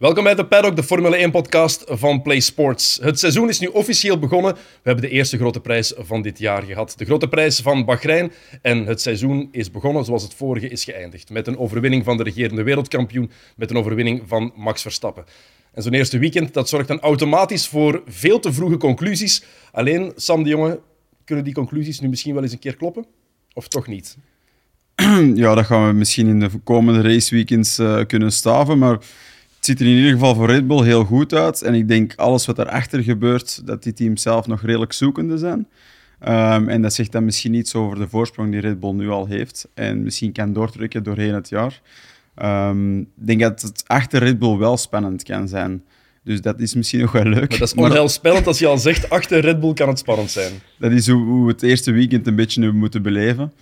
Welkom bij de Paddock, de Formule 1-podcast van Play Sports. Het seizoen is nu officieel begonnen. We hebben de eerste grote prijs van dit jaar gehad. De grote prijs van Bahrein. En het seizoen is begonnen zoals het vorige is geëindigd. Met een overwinning van de regerende wereldkampioen, met een overwinning van Max Verstappen. En zo'n eerste weekend dat zorgt dan automatisch voor veel te vroege conclusies. Alleen, Sam de Jonge, kunnen die conclusies nu misschien wel eens een keer kloppen? Of toch niet? Ja, dat gaan we misschien in de komende raceweekends uh, kunnen staven, maar ziet er in ieder geval voor Red Bull heel goed uit. En ik denk alles wat daarachter gebeurt, dat die teams zelf nog redelijk zoekende zijn. Um, en dat zegt dan misschien iets over de voorsprong die Red Bull nu al heeft. En misschien kan doortrekken doorheen het jaar. Um, ik denk dat het achter Red Bull wel spannend kan zijn. Dus dat is misschien nog wel leuk. Maar dat is onheil spannend als je al zegt, achter Red Bull kan het spannend zijn. Dat is hoe we het eerste weekend een beetje nu moeten beleven.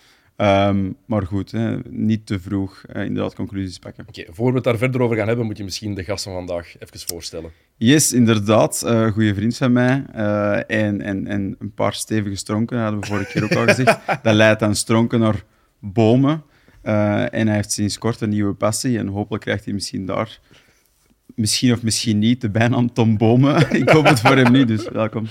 Um, maar goed, hè, niet te vroeg uh, inderdaad conclusies pakken. Oké, okay, voor we het daar verder over gaan hebben, moet je misschien de gast van vandaag even voorstellen. Yes, inderdaad. Uh, goede vriend van mij. Uh, en, en, en een paar stevige stronken, hadden we vorige keer ook al gezegd. Dat leidt aan stronken naar bomen. en hij heeft sinds kort een nieuwe passie. En hopelijk krijgt hij misschien daar, misschien of misschien niet, de bijnaam Tom Bomen. Ik hoop het voor hem niet, dus welkom.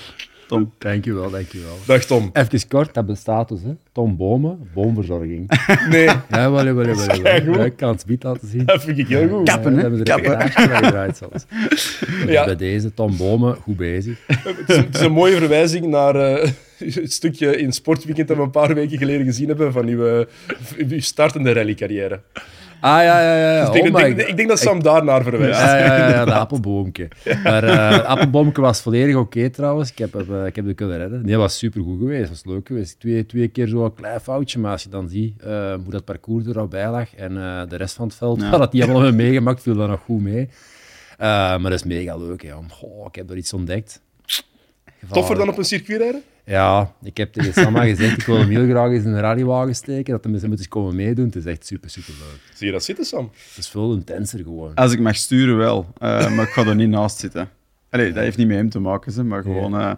Tom. Dankjewel, dankjewel. Dag Tom. Even kort, dat bestaat dus. Hè. Tom Bomen, boomverzorging. Nee. Ja, wel, wel, wel. wel. Ik kan het bied laten zien. Dat vind ik heel goed. Kappen, hè? hebben ze er een gedraaid zelfs. Dus ja. bij deze, Tom Bomen, goed bezig. Het is, het is een mooie verwijzing naar uh, het stukje in Sportweekend dat we een paar weken geleden gezien hebben van uw, uh, uw startende rallycarrière. Ah, ja, ja, ja. Dus ik, denk, oh ik, denk, ik, denk, dat Sam daarnaar verwijst. Ja, ja, ja, ja de appelboomke. Maar uh, appelboomke was volledig oké okay, trouwens. Ik heb, uh, ik heb het kunnen redden. Nee, was super goed geweest. was leuk geweest. Twee, twee keer zo'n klein foutje, maar als je dan ziet uh, hoe dat parcours er al bij lag en de rest van het veld, ja. dat die allemaal meegemaakt, viel dan nog goed mee. maar dat is mega leuk. Hè. Oh, ik heb er iets ontdekt. Gevaarlijk. Toffer dan op een circuit rijden? Ja, ik heb tegen Samma gezegd, ik wil hem heel graag eens in een rallywagen steken, dat hij moet eens komen meedoen. Het is echt super, super leuk. Zie je dat zitten, Sam? Het is veel intenser gewoon. Als ik mag sturen wel, uh, maar ik ga er niet naast zitten. Allee, dat heeft niet met hem te maken, ze, maar gewoon uh,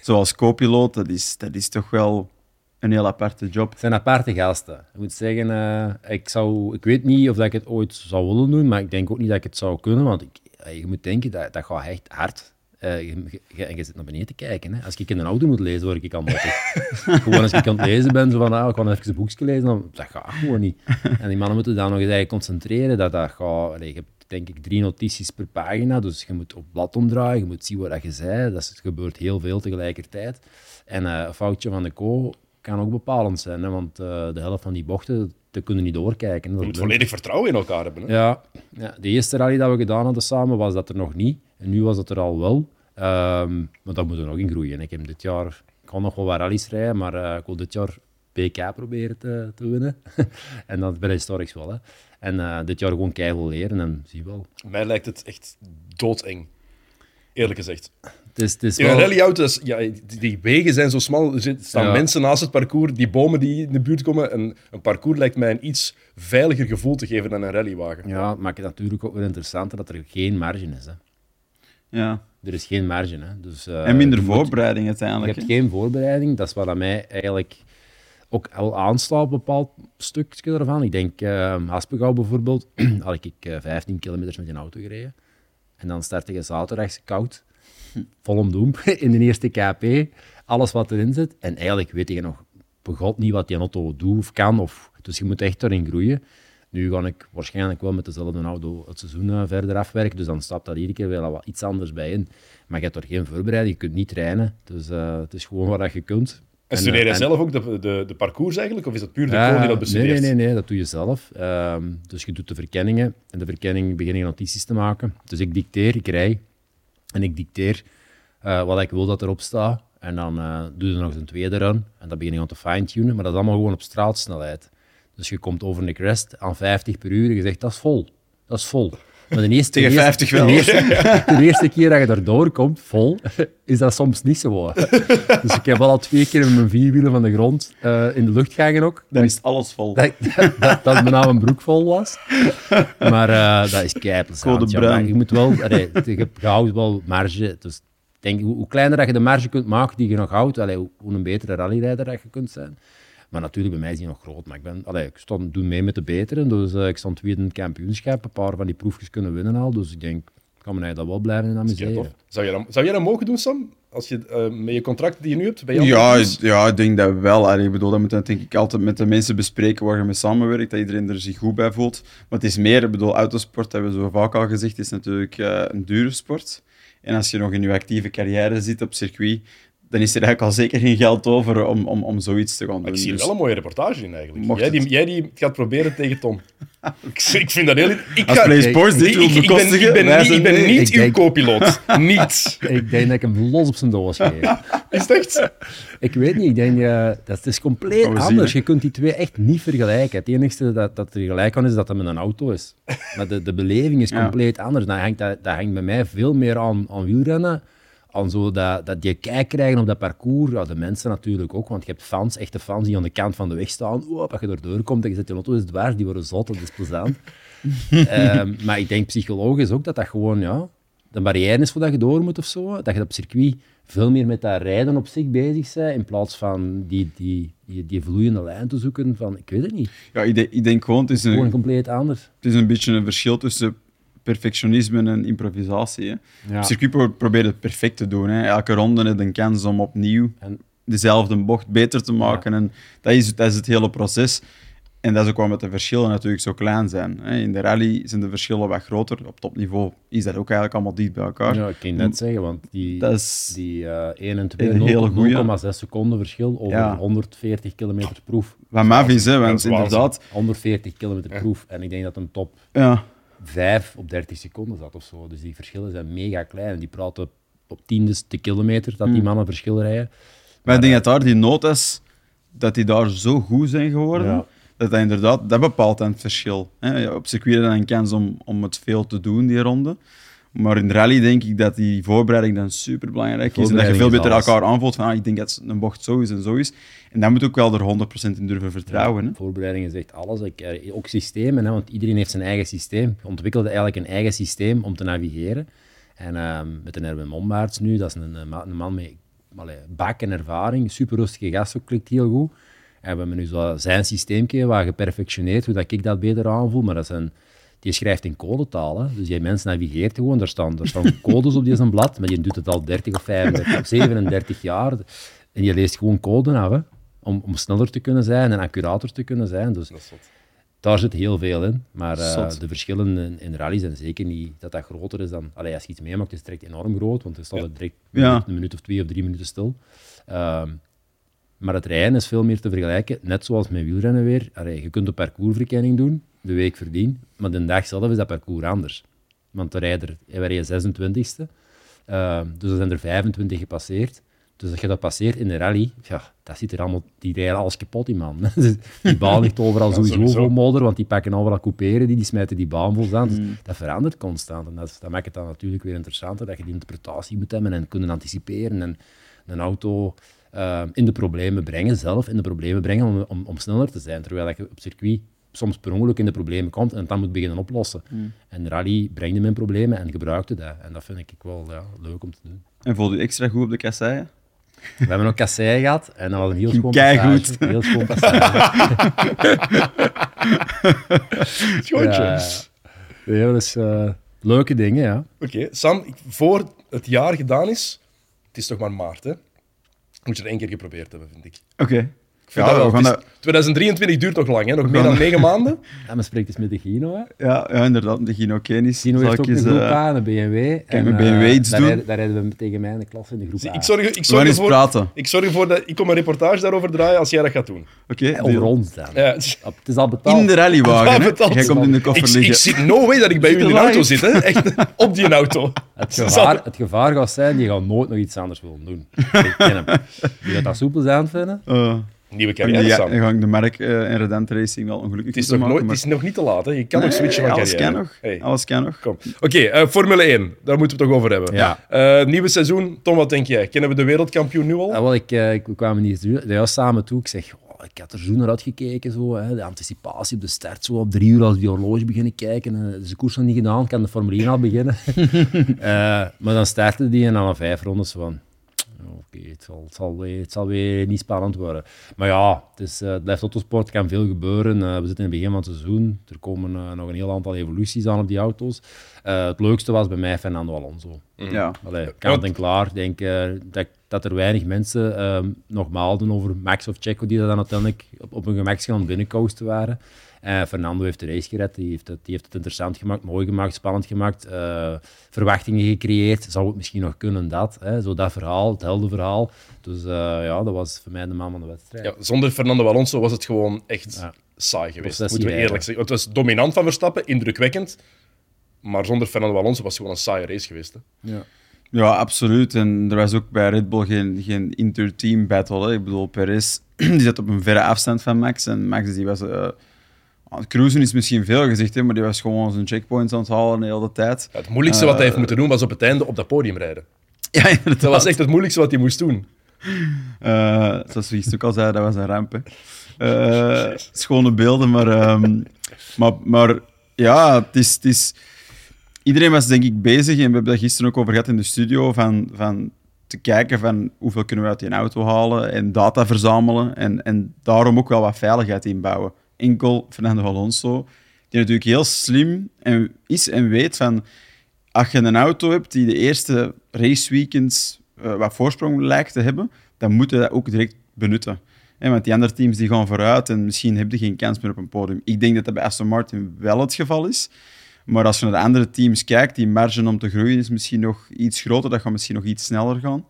zoals co-piloot, dat is, dat is toch wel een heel aparte job. Het zijn aparte gasten. Ik moet zeggen, uh, ik, zou, ik weet niet of dat ik het ooit zou willen doen, maar ik denk ook niet dat ik het zou kunnen, want ik, je moet denken, dat, dat gaat echt hard. Uh, je, je, je, zit naar beneden te kijken. Hè. Als ik in een auto moet lezen, word ik al gewoon als ik aan het lezen ben, zo van, ah, ik kan even een boekje lezen, dan, dat gaat gewoon niet. En die mannen moeten dan nog eens concentreren. Dat, dat gaat, je hebt denk ik drie notities per pagina, dus je moet op blad omdraaien, je moet zien wat je zei. Dat gebeurt heel veel tegelijkertijd. En uh, een foutje van de co kan ook bepalend zijn, hè, want uh, de helft van die bochten, te kunnen niet doorkijken. Je moet volledig vertrouwen in elkaar hebben. Hè? Ja, ja, de eerste rally dat we gedaan hadden samen was dat er nog niet. En nu was het er al wel. Um, maar dat moet er nog in groeien. Ik heb dit jaar, ik kan nog wel wat rallies rijden, maar uh, ik wil dit jaar PK proberen te, te winnen. en dat bij de Historics wel. Hè. En uh, dit jaar gewoon keihard leren en zie wel. Mij lijkt het echt doodeng. Eerlijk gezegd. Het is, het is in een rallyauto, ja, die, die, wegen zijn zo smal. Er staan ja. mensen naast het parcours, die bomen die in de buurt komen. En een parcours lijkt mij een iets veiliger gevoel te geven dan een rallywagen. Ja, het maakt het natuurlijk ook weer interessanter dat er geen marge is. Hè. Ja. Er is geen marge. Hè. Dus, uh, en minder voorbereiding uiteindelijk. Je hebt geen voorbereiding. Dat is wat aan mij eigenlijk ook al aanslaat op een bepaald stukje ervan. Ik denk, uh, Haspengouw bijvoorbeeld, had ik uh, 15 kilometer met een auto gereden. En dan startte je zaterdags koud, vol om doem, in de eerste KP. Alles wat erin zit. En eigenlijk weet je nog begot niet wat die auto doet of kan. Of, dus je moet echt erin groeien. Nu ga ik waarschijnlijk wel met dezelfde auto het seizoen uh, verder afwerken, dus dan stapt dat iedere keer wel wat iets anders bij in. Maar je hebt er geen voorbereiding, je kunt niet trainen, dus uh, het is gewoon wat je kunt. En studeer je en, zelf ook de, de, de, parcours eigenlijk, of is dat puur de uh, die dat bestudeert? Nee, nee, nee, nee, dat doe je zelf. Uh, dus je doet de verkenningen, en de verkenning begin je notities te maken. Dus ik dicteer, ik rij, en ik dicteer uh, wat ik wil dat erop staat. En dan doe je nog eens een tweede run, en dan begin je aan te fine-tunen, maar dat is allemaal gewoon op straalsnelheid. Dus je komt over een crest aan 50 per uur en je zegt, dat is vol. Dat is vol. Maar de eerste, Tegen 50 wel. De eerste, de eerste keer dat je erdoor komt, vol, is dat soms niet zo. Dus ik heb al twee keer met mijn vierwielen van de grond uh, in de lucht gegaan ook. Dan is alles vol. Dat, dat, dat mijn mijn broek vol was. Maar uh, dat is keipelzaad. Ja, je moet wel... Allee, je houdt wel marge. Dus denk, hoe, hoe, kleiner dat je de marge kunt maken die je nog houdt, allee, hoe, hoe een betere rallyrijder dat je kunt zijn. Maar natuurlijk, bij mij is die nog groot. Maar ik, ben, allee, ik stond, doe mee met de beteren. Dus uh, ik stond tweede in het kampioenschap. Een paar van die proefjes kunnen winnen al. Dus ik denk, kan me dat wel blijven Ja, amuseren. Zou, je dat, zou jij dat mogen doen, Sam? Als je eh, met je contract die je nu hebt bij? Ja, ik- ja, ik denk dat wel. Allee, ik bedoel, dat moet je denk ik altijd met de mensen bespreken waar je mee samenwerkt, dat iedereen er zich goed bij voelt. Maar het is meer, ik bedoel, autosport, hebben we zo vaak al gezegd, is natuurlijk eh, een dure sport. En als je nog in je actieve carrière zit op circuit, dan is er eigenlijk al zeker geen geld over om, om, om zoiets te gaan doen. Ik zie er Dus- wel een mooie reportage in eigenlijk. Jij die, het- jij die gaat proberen tegen Tom. ik, ik vind dat heel... Ik, Als ga, Play ik, Sports dit ik, wil ik ben, ik niet, ik ben mee. niet Ik uw co-piloot. niet. Ik denk dat ik hem los op zijn doos geef. Is het echt? Ik weet niet, ik denk eh, dat het is compleet anders. je kunt die twee echt niet vergelijken. Het enige dat, dat er gelijk kan is dat het met een auto is. Maar de, de beleving is Ja. compleet anders. Dat hangt, dat, dat hangt bij mij veel meer aan, aan wielrennen. Aan zo dat, dat die kijk krijgen op dat parcours. Ja, de mensen natuurlijk ook, want je hebt fans, echte fans die aan de kant van de weg staan. Oeh, als je erdoor komt en je zet je auto is dwars, die worden zot, dat is plezant. Ehm, maar ik denk psychologisch ook dat dat gewoon ja, de barrière is voor dat je door moet of zo. Dat je op circuit veel meer met dat rijden op zich bezig bent, in plaats van die, die, die, die vloeiende lijn te zoeken van, ik weet het niet, Ja, ik, ik denk gewoon, het is, gewoon een, compleet anders. het is een beetje een verschil tussen perfectionisme en improvisatie. Hè. Ja. Op circuit pro- probeer het perfect te doen. Hè. Elke ronde heeft een kans om opnieuw En- dezelfde bocht beter te maken. En dat, is, dat is het hele proces. En dat is ook waarom de verschillen natuurlijk zo klein zijn. Hè. In de rally zijn de verschillen wat groter. Op topniveau is dat ook eigenlijk allemaal dicht bij elkaar. Ja, ik kan je net zeggen, want die, Dat is die eh 1 en 2, een hele goeie. 0,6 seconden verschil over Ja. 140 kilometer proef. wat maf is, hè, want inderdaad... 140 kilometer proef. En ik denk dat een top Ja, 5 op 30 seconden zat of zo. Dus die verschillen zijn mega klein. Die praten op tiendes de kilometer dat die Hmm. mannen verschil rijden. maar ik denk dat daar die notas, dat die daar zo goed zijn geworden, Ja. dat dat inderdaad, dat bepaalt dan het verschil. Hè. Op circuit dan een kans om, om het veel te doen, die ronde. Maar in rally denk ik dat die voorbereiding dan super belangrijk is. En dat je veel beter elkaar aanvoelt van ah, ik denk dat een bocht zo is en zo is. En daar moet je ook wel er 100% in durven vertrouwen. Hè. Voorbereiding is echt alles. Ik, eh, ook systemen, hè, want iedereen heeft zijn eigen systeem. Je ontwikkelde eigenlijk een eigen systeem om te navigeren. En ehm, met een Erwin Mombaerts nu, dat is een, een ma- een man met allee, bak en ervaring, super rustige gast, ook klikt heel goed. En we hebben nu zo zijn systeemje waar geperfectioneerd, hoe dat ik dat beter aanvoel. Maar dat zijn, die schrijft in codetaal. Hè. Dus die mens navigeert gewoon. Er staan, er staan codes op die zijn blad, maar die doet het al 30 of 35 of 37 jaar. En die leest gewoon code af, hè, om, om sneller te kunnen zijn en accurater te kunnen zijn. Dus daar zit heel veel in. Maar eh, de verschillen in, in rally zijn zeker niet dat dat groter is dan... Allee, als je iets meemaakt, is het direct enorm groot, want er staat Ja. er direct Ja. een minuut of twee of drie minuten stil. Ehm, maar het rijden is veel meer te vergelijken, net zoals met wielrennen weer. Allee, je kunt een parcoursverkenning doen, de week verdien, maar de dag zelf is dat parcours anders. Want de rijder, wij rijden 26e, Ehm, dus er zijn er 25 gepasseerd. Dus als je dat passeert in de rally, ja, dat zit er allemaal, die rijden alles kapot, die man. Dus die baan ligt overal Ja, sowieso sowieso. vol modder, want die pakken overal couperen, die, die smijten die baan vol aan. Dus Mm. dat verandert constant. En dat, dat maakt het dan natuurlijk weer interessanter, dat je die interpretatie moet hebben en kunnen anticiperen en een auto eh, in de problemen brengen, zelf in de problemen brengen om, om, om sneller te zijn. Terwijl dat je op circuit soms per ongeluk in de problemen komt en het dan moet beginnen oplossen. Mm. En rally brengt hem in problemen en gebruikte dat. En dat vind ik wel ja, leuk om te doen. En voel je extra goed op de kasseien? We hebben ook kassei gehad en dat was een heel schoon passage. Een Heel schoon passage. Ja, dus eh, leuke dingen, ja. Oké, Sam, ik- voor het jaar gedaan is, het is toch maar maart, hè? Moet je er één keer geprobeerd hebben, vind ik. Oké. Ik vind Ja, dat wel. we Het gaan is- 2023 duurt nog lang, hè? Nog meer dan negen maanden. En men spreekt eens met de Gino. Hè. Ja, ja, inderdaad. De Gino Kenis. Gino heeft ook een groep eh, aan, een BMW. En, met eh, BMW iets daar doen? Rijden, daar rijden we tegen mij in de klas in de groep Zie. Ik zorg, ik, We gaan zorg eens ervoor, praten. ik zorg ervoor dat ik kom een reportage daarover draaien als jij dat gaat doen. Oké, Over deal. ons dan. Ja. Het is al betaald. In de rallywagen, Ja, hè? betaald. Jij komt in de koffer Ik, ik liggen. zie no way dat ik bij u in de Zit auto zit, hè? Echt op die auto. Het gevaar, het gevaar gaat zijn, die gaan nooit nog iets anders willen doen. Ik ken hem. Die gaat dat soepel zijn vinden. Nieuwe carrière, ga Sam. dan ga ik de merk eh en Redent Racing wel ongelukkig Het is, nog maken, nooit, het is nog niet te laat, hè? Je kan nog switchen van alles carrière. kan nog. Hey. Alles kan nog. Oké, eh, Formule 1. Daar moeten we het toch over hebben. Ja. Eh, nieuwe seizoen. Tom, wat denk jij? Kennen we de wereldkampioen nu al? Ja, wel, ik, ik, we kwamen hier zo- juist samen toe. Ik zeg, oh, ik had er zo naar uitgekeken. Zo, hè, de anticipatie op de start. Zo op drie uur als die horloge beginnen kijken. Eh, dus de koers nog niet gedaan, kan de Formule 1 al beginnen. Eh, maar dan startte die en dan na vijf rondes van... oké, het, zal, het, zal weer, het zal weer niet spannend worden. Maar ja, het, is, uh, het blijft autosport, er kan veel gebeuren. Uh, we zitten in het begin van het seizoen. Er komen uh, nog een heel aantal evoluties aan op die auto's. het leukste was bij mij Fernando Alonso. Mm. Ja. Allee, kant en klaar. Ik denk dat, dat er weinig mensen ehm, nog maalden over Max of Checo, die dan uiteindelijk op, op een binnenkosten waren. Uh, Fernando heeft de race gered, die heeft, het, die heeft het interessant gemaakt, mooi gemaakt, spannend gemaakt, uh, verwachtingen gecreëerd. Zou het misschien nog kunnen, dat. Hè? Zo dat verhaal, het heldenverhaal. Dus uh, ja, dat was voor mij de man van de wedstrijd. Ja, zonder Fernando Alonso was het gewoon echt ja. saai geweest, moeten we eerlijk zeggen. Het was dominant van Verstappen, indrukwekkend. Maar zonder Fernando Alonso was het gewoon een saaie race geweest. Hè? Ja. Ja, absoluut. En er was ook bij Red Bull geen, geen inter-team battle. Hè. Ik bedoel, Perez die zat op een verre afstand van Max. En Max die was Cruisen is misschien veel gezegd, hè, maar die was gewoon zijn checkpoints aan het halen de hele tijd. Ja, het moeilijkste wat hij heeft moeten doen was op het einde op dat podium rijden. Ja, inderdaad. Dat was echt het moeilijkste wat hij moest doen. Uh, zoals we ook al zei, dat was een ramp. Uh, schone beelden, maar, um, maar, maar ja, het is, het is... Iedereen was denk ik bezig, en we hebben dat gisteren ook over gehad in de studio, van, van te kijken van hoeveel kunnen we uit die auto halen en data verzamelen en, en daarom ook wel wat veiligheid inbouwen enkel Fernando Alonso, die natuurlijk heel slim is en weet van als je een auto hebt die de eerste raceweekends uh, wat voorsprong lijkt te hebben, dan moet je dat ook direct benutten. want die andere teams die gaan vooruit en misschien heb je geen kans meer op een podium. Ik denk dat dat bij Aston Martin wel het geval is. Maar als je naar de andere teams kijkt, die marge om te groeien is misschien nog iets groter. Dat gaat misschien nog iets sneller gaan.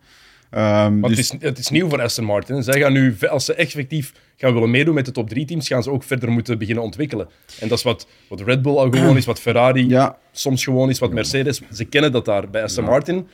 Um, dus... het, is, het is nieuw voor Aston Martin. Zij gaan nu, als ze effectief gaan willen meedoen met de top 3 teams, gaan ze ook verder moeten beginnen ontwikkelen. En dat is wat, wat Red Bull al gewoon is, wat Ferrari ja. soms gewoon is, wat Mercedes. Ze kennen dat daar bij Aston Martin.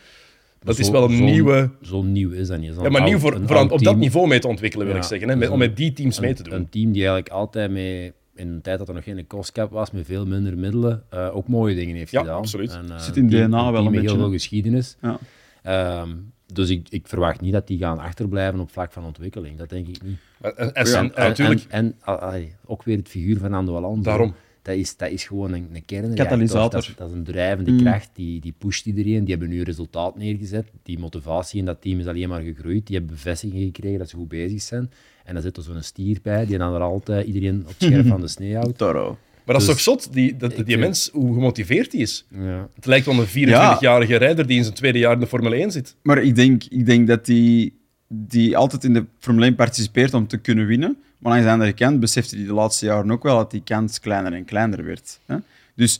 Dat is wel een zo, nieuwe. Zo nieuw is dat niet. Ja, maar nieuw voor, voor op dat niveau mee te ontwikkelen, wil ik zeggen. Hè, met, om met die teams mee te doen. Een team die eigenlijk altijd mee in een tijd dat er nog geen cap was, met veel minder middelen, uh, ook mooie dingen heeft ja, gedaan. absoluut. En, uh, Zit in DNA wel een beetje. heel veel geschiedenis. Ja. Um, dus ik, ik, verwacht niet dat die gaan achterblijven op vlak van ontwikkeling. Dat denk ik niet. En, en, en, en, en, en allee, ook weer het figuur van Nando Alonso. Daarom. Dat is, dat is gewoon een, een kern. Katalysator. Dat, is, dat is een drijvende mm. kracht. Die, die pusht iedereen. Die hebben nu resultaat neergezet. Die motivatie in dat team is alleen maar gegroeid. Die hebben bevestiging gekregen dat ze goed bezig zijn. En dan zit er zo'n stier bij die dan er altijd iedereen op het scherp van de snee houdt. Toro. Maar dat is dus, toch zot, die, dat, die mens, hoe gemotiveerd hij is. Ja. Het lijkt wel een 24-jarige ja. rijder die in zijn tweede jaar in de Formule 1 zit. Maar ik denk, ik denk dat die, die altijd in de Formule 1 participeert om te kunnen winnen. Maar aan de andere kant besefte hij de laatste jaren ook wel dat die kans kleiner en kleiner werd. Hè? Dus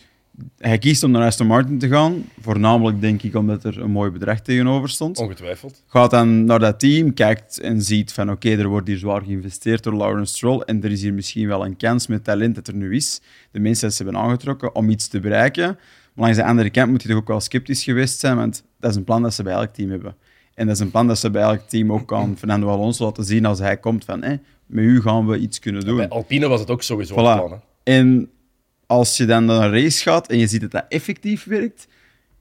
hij kiest om naar Aston Martin te gaan. Voornamelijk denk ik omdat er een mooi bedrag tegenover stond. Ongetwijfeld. Gaat dan naar dat team, kijkt en ziet van oké, er wordt hier zwaar geïnvesteerd door Lawrence Stroll en er is hier misschien wel een kans met talent dat er nu is. De mensen dat ze hebben aangetrokken om iets te bereiken. Maar langs de andere kant moet je toch ook wel sceptisch geweest zijn, want dat is een plan dat ze bij elk team hebben. En dat is een plan dat ze bij elk team ook aan Fernando Alonso laten zien als hij komt van eh, met u gaan we iets kunnen doen. bij Alpine was het ook sowieso voilà. een plan. Hè? En als je dan naar een race gaat en je ziet dat dat effectief werkt,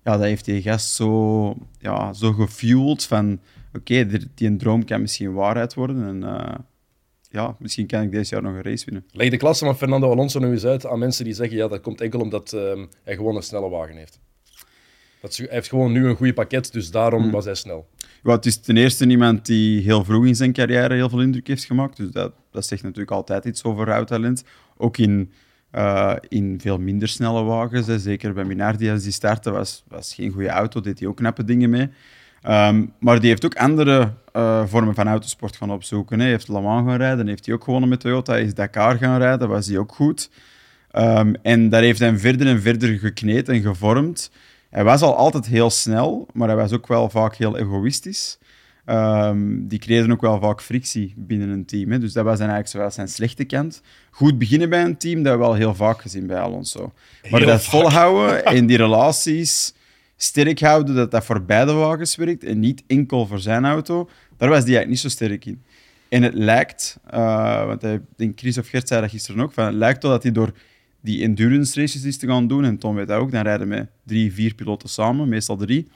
ja, dat heeft die gast zo, ja, zo gefueled van oké, okay, die een droom kan misschien waarheid worden en uh, ja, misschien kan ik deze jaar nog een race winnen. Leg de klasse van Fernando Alonso nu eens uit aan mensen die zeggen ja, dat komt enkel omdat uh, hij gewoon een snelle wagen heeft. Dat is, hij heeft gewoon nu een goed pakket, dus daarom hmm. was hij snel. Ja, het is ten eerste iemand die heel vroeg in zijn carrière heel veel indruk heeft gemaakt, dus dat, dat zegt natuurlijk altijd iets over rouwtalent. Ook in uh, in veel minder snelle wagens. Hè. Zeker bij Minardi, als die startte, was, was geen goede auto, deed hij ook knappe dingen mee. Um, maar die heeft ook andere uh, vormen van autosport gaan opzoeken. Hij heeft Le Mans gaan rijden, heeft hij ook gewonnen met Toyota. Hij is Dakar gaan rijden, was hij ook goed. Um, en daar heeft hij verder en verder gekneed en gevormd. Hij was al altijd heel snel, maar hij was ook wel vaak heel egoïstisch. Um, die creëerden ook wel vaak frictie binnen een team. Hè. Dus dat was dan eigenlijk zowel zijn slechte kant. Goed beginnen bij een team, dat hebben we wel heel vaak gezien bij Alonso. Maar dat volhouden en die relaties sterk houden, dat dat voor beide wagens werkt en niet enkel voor zijn auto, daar was die eigenlijk niet zo sterk in. En het lijkt, uh, want ik denk Chris of Gert zei dat gisteren ook, van, het lijkt wel dat hij door die endurance races is te gaan doen, en Tom weet dat ook, dan rijden met drie, vier piloten samen, meestal drie,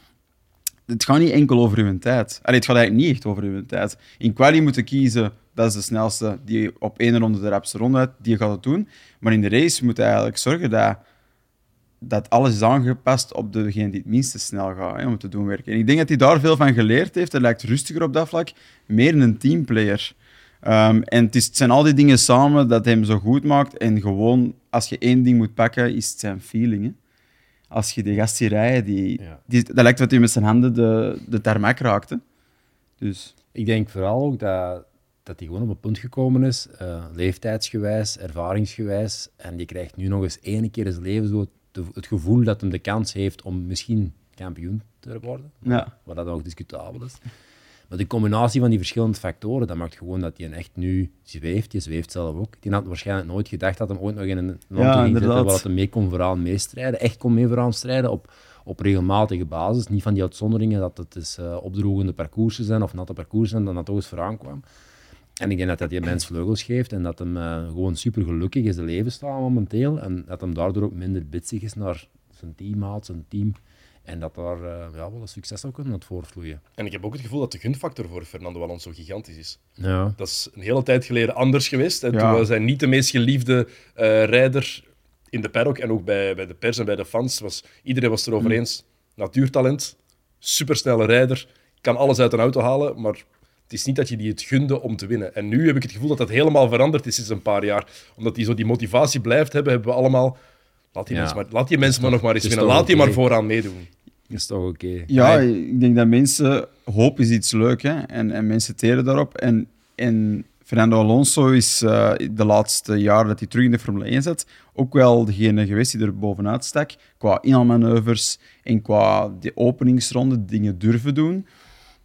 het gaat niet enkel over uw tijd. Allee, het gaat eigenlijk niet echt over uw tijd. In quali moeten kiezen, dat is de snelste, die op één ronde de rapste ronde uit, die gaat het doen. Maar in de race moet je eigenlijk zorgen dat, dat alles is aangepast op degene die het minste snel gaat hè, om te doen werken. En ik denk dat hij daar veel van geleerd heeft. Hij lijkt rustiger op dat vlak, meer een teamplayer. Ehm, en het, is, het zijn al die dingen samen dat hem zo goed maakt. En gewoon, als je één ding moet pakken, is het zijn feeling. Als je die gast ziet rijden, die, Ja. die, dat lijkt wat hij met zijn handen de, de tarmac raakte. Dus Ik denk vooral ook dat, dat hij gewoon op een punt gekomen is, eh, leeftijdsgewijs, ervaringsgewijs. En die krijgt nu nog eens ene keer in zijn leven zo het, het gevoel dat hij de kans heeft om misschien kampioen te worden. ja. Wat dat ook discutabel is. Maar de combinatie van die verschillende factoren, dat maakt gewoon dat hij echt nu zweeft. Je zweeft zelf ook. Die had waarschijnlijk nooit gedacht dat hij ooit nog in een land ging zitten waar dat hij mee kon vooraan meestrijden. Echt kon mee vooraan strijden op, op regelmatige basis. Niet van die uitzonderingen dat het is, eh, opdrogende parcoursen zijn of natte parcoursen zijn, dan dat toch eens vooraan kwam. En ik denk dat dat die mens vleugels geeft en dat hem eh, gewoon super gelukkig is de leven staat momenteel. En dat hem daardoor ook minder bitsig is naar zijn teammaat, zijn team. En dat daar eh, ja, wel een succes zou kunnen uit voortvloeien. En ik heb ook het gevoel dat de gunfactor voor Fernando Alonso gigantisch is. Ja. Dat is een hele tijd geleden anders geweest. En Ja. toen was hij niet de meest geliefde eh rijder in de paddock en ook bij, bij de pers en bij de fans. Was, iedereen was erover Mm. eens. Natuurtalent, supersnelle rijder, kan alles uit een auto halen, maar het is niet dat je die het gunde om te winnen. En nu heb ik het gevoel dat dat helemaal veranderd is sinds een paar jaar. Omdat hij zo die motivatie blijft hebben, hebben we allemaal... Laat die Ja. mensen maar, laat die mensen maar nog maar eens winnen. Laat die maar vooraan meedoen. Is toch oké. Ja, ik denk dat mensen... Hoop is iets leuk, hè. En, en mensen teren daarop. En, en Fernando Alonso is eh, de laatste jaren dat hij terug in de Formule 1 zit, ook wel degene geweest die er bovenuit stak. Qua inhaalmanoeuvres en qua de openingsronde dingen durven doen.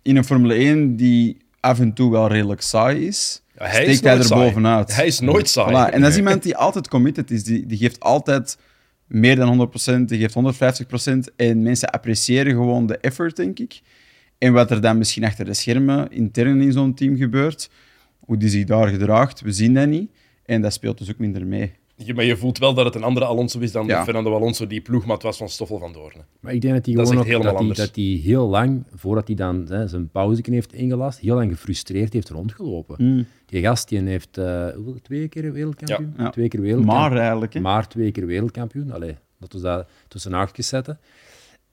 In een Formule 1 die af en toe wel redelijk saai is, Ja, hij is steekt hij er saai. bovenuit. Hij is nooit saai. Voilà, En dat is iemand die altijd committed is. Die, die geeft altijd meer dan 100%, die geeft 150%. En mensen appreciëren gewoon de effort, denk ik. En wat er dan misschien achter de schermen intern in zo'n team gebeurt, hoe die zich daar gedraagt, we zien dat niet. En dat speelt dus ook minder mee. Je- Maar je voelt wel dat het een andere Alonso is dan Ja. de Fernando Alonso die ploegmaat was van Stoffel van Doorn. Maar ik denk dat hij Dat is gewoon echt ook, helemaal dat hij, anders. dat hij heel lang, voordat hij dan hè, zijn pauze heeft ingelast, heel lang gefrustreerd heeft rondgelopen. Die gast die heeft eh, twee keer wereldkampioen? Ja. Ja. Twee keer wereldkampioen. Maar eigenlijk, hè. Maar twee keer wereldkampioen. Allee, dat was dat tussen haakjes zetten.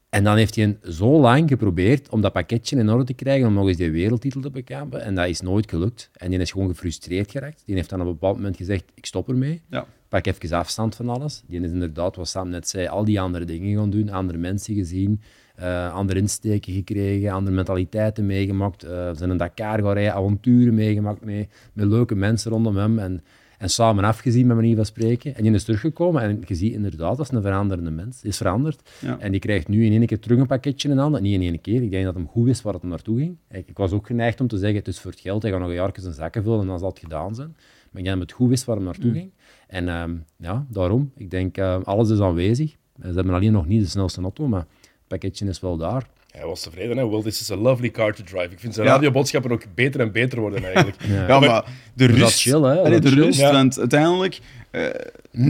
En dan heeft hij zo lang geprobeerd om dat pakketje in orde te krijgen, om nog eens die wereldtitel te bekampen. En dat is nooit gelukt. En die is gewoon gefrustreerd geraakt. Die heeft dan op een bepaald moment gezegd, ik stop ermee. Ja. Pak even afstand van alles. Die is inderdaad, wat Sam net zei, al die andere dingen gaan doen. Andere mensen gezien, eh, andere insteken gekregen, andere mentaliteiten meegemaakt. eh zijn een Dakar gaan rijden, avonturen meegemaakt mee, met leuke mensen rondom hem. En, en samen afgezien, met manier van spreken. En die is teruggekomen en je ziet inderdaad, dat is een veranderende mens. Is veranderd. Ja. En die krijgt nu in één keer terug een pakketje in handen. Niet in één keer. Ik denk dat hem goed wist waar het hem naartoe ging. Ik, ik was ook geneigd om te zeggen, het is voor het geld. Hij gaat nog een jaar zijn zakken vullen en dan zal het gedaan zijn. Maar ik denk dat hij het goed wist waar hem naartoe ging. En ehm, ja, daarom. Ik denk, eh, alles is aanwezig. Ze hebben alleen nog niet de snelste auto, maar het pakketje is wel daar. Hij was tevreden. Hè? Well, this is a lovely car to drive. Ik vind zijn Ja. radioboodschappen ook beter en beter worden eigenlijk. Ja, maar de dat rust... chill, hè? Allee, de chill. rust, Ja. want uiteindelijk... eh,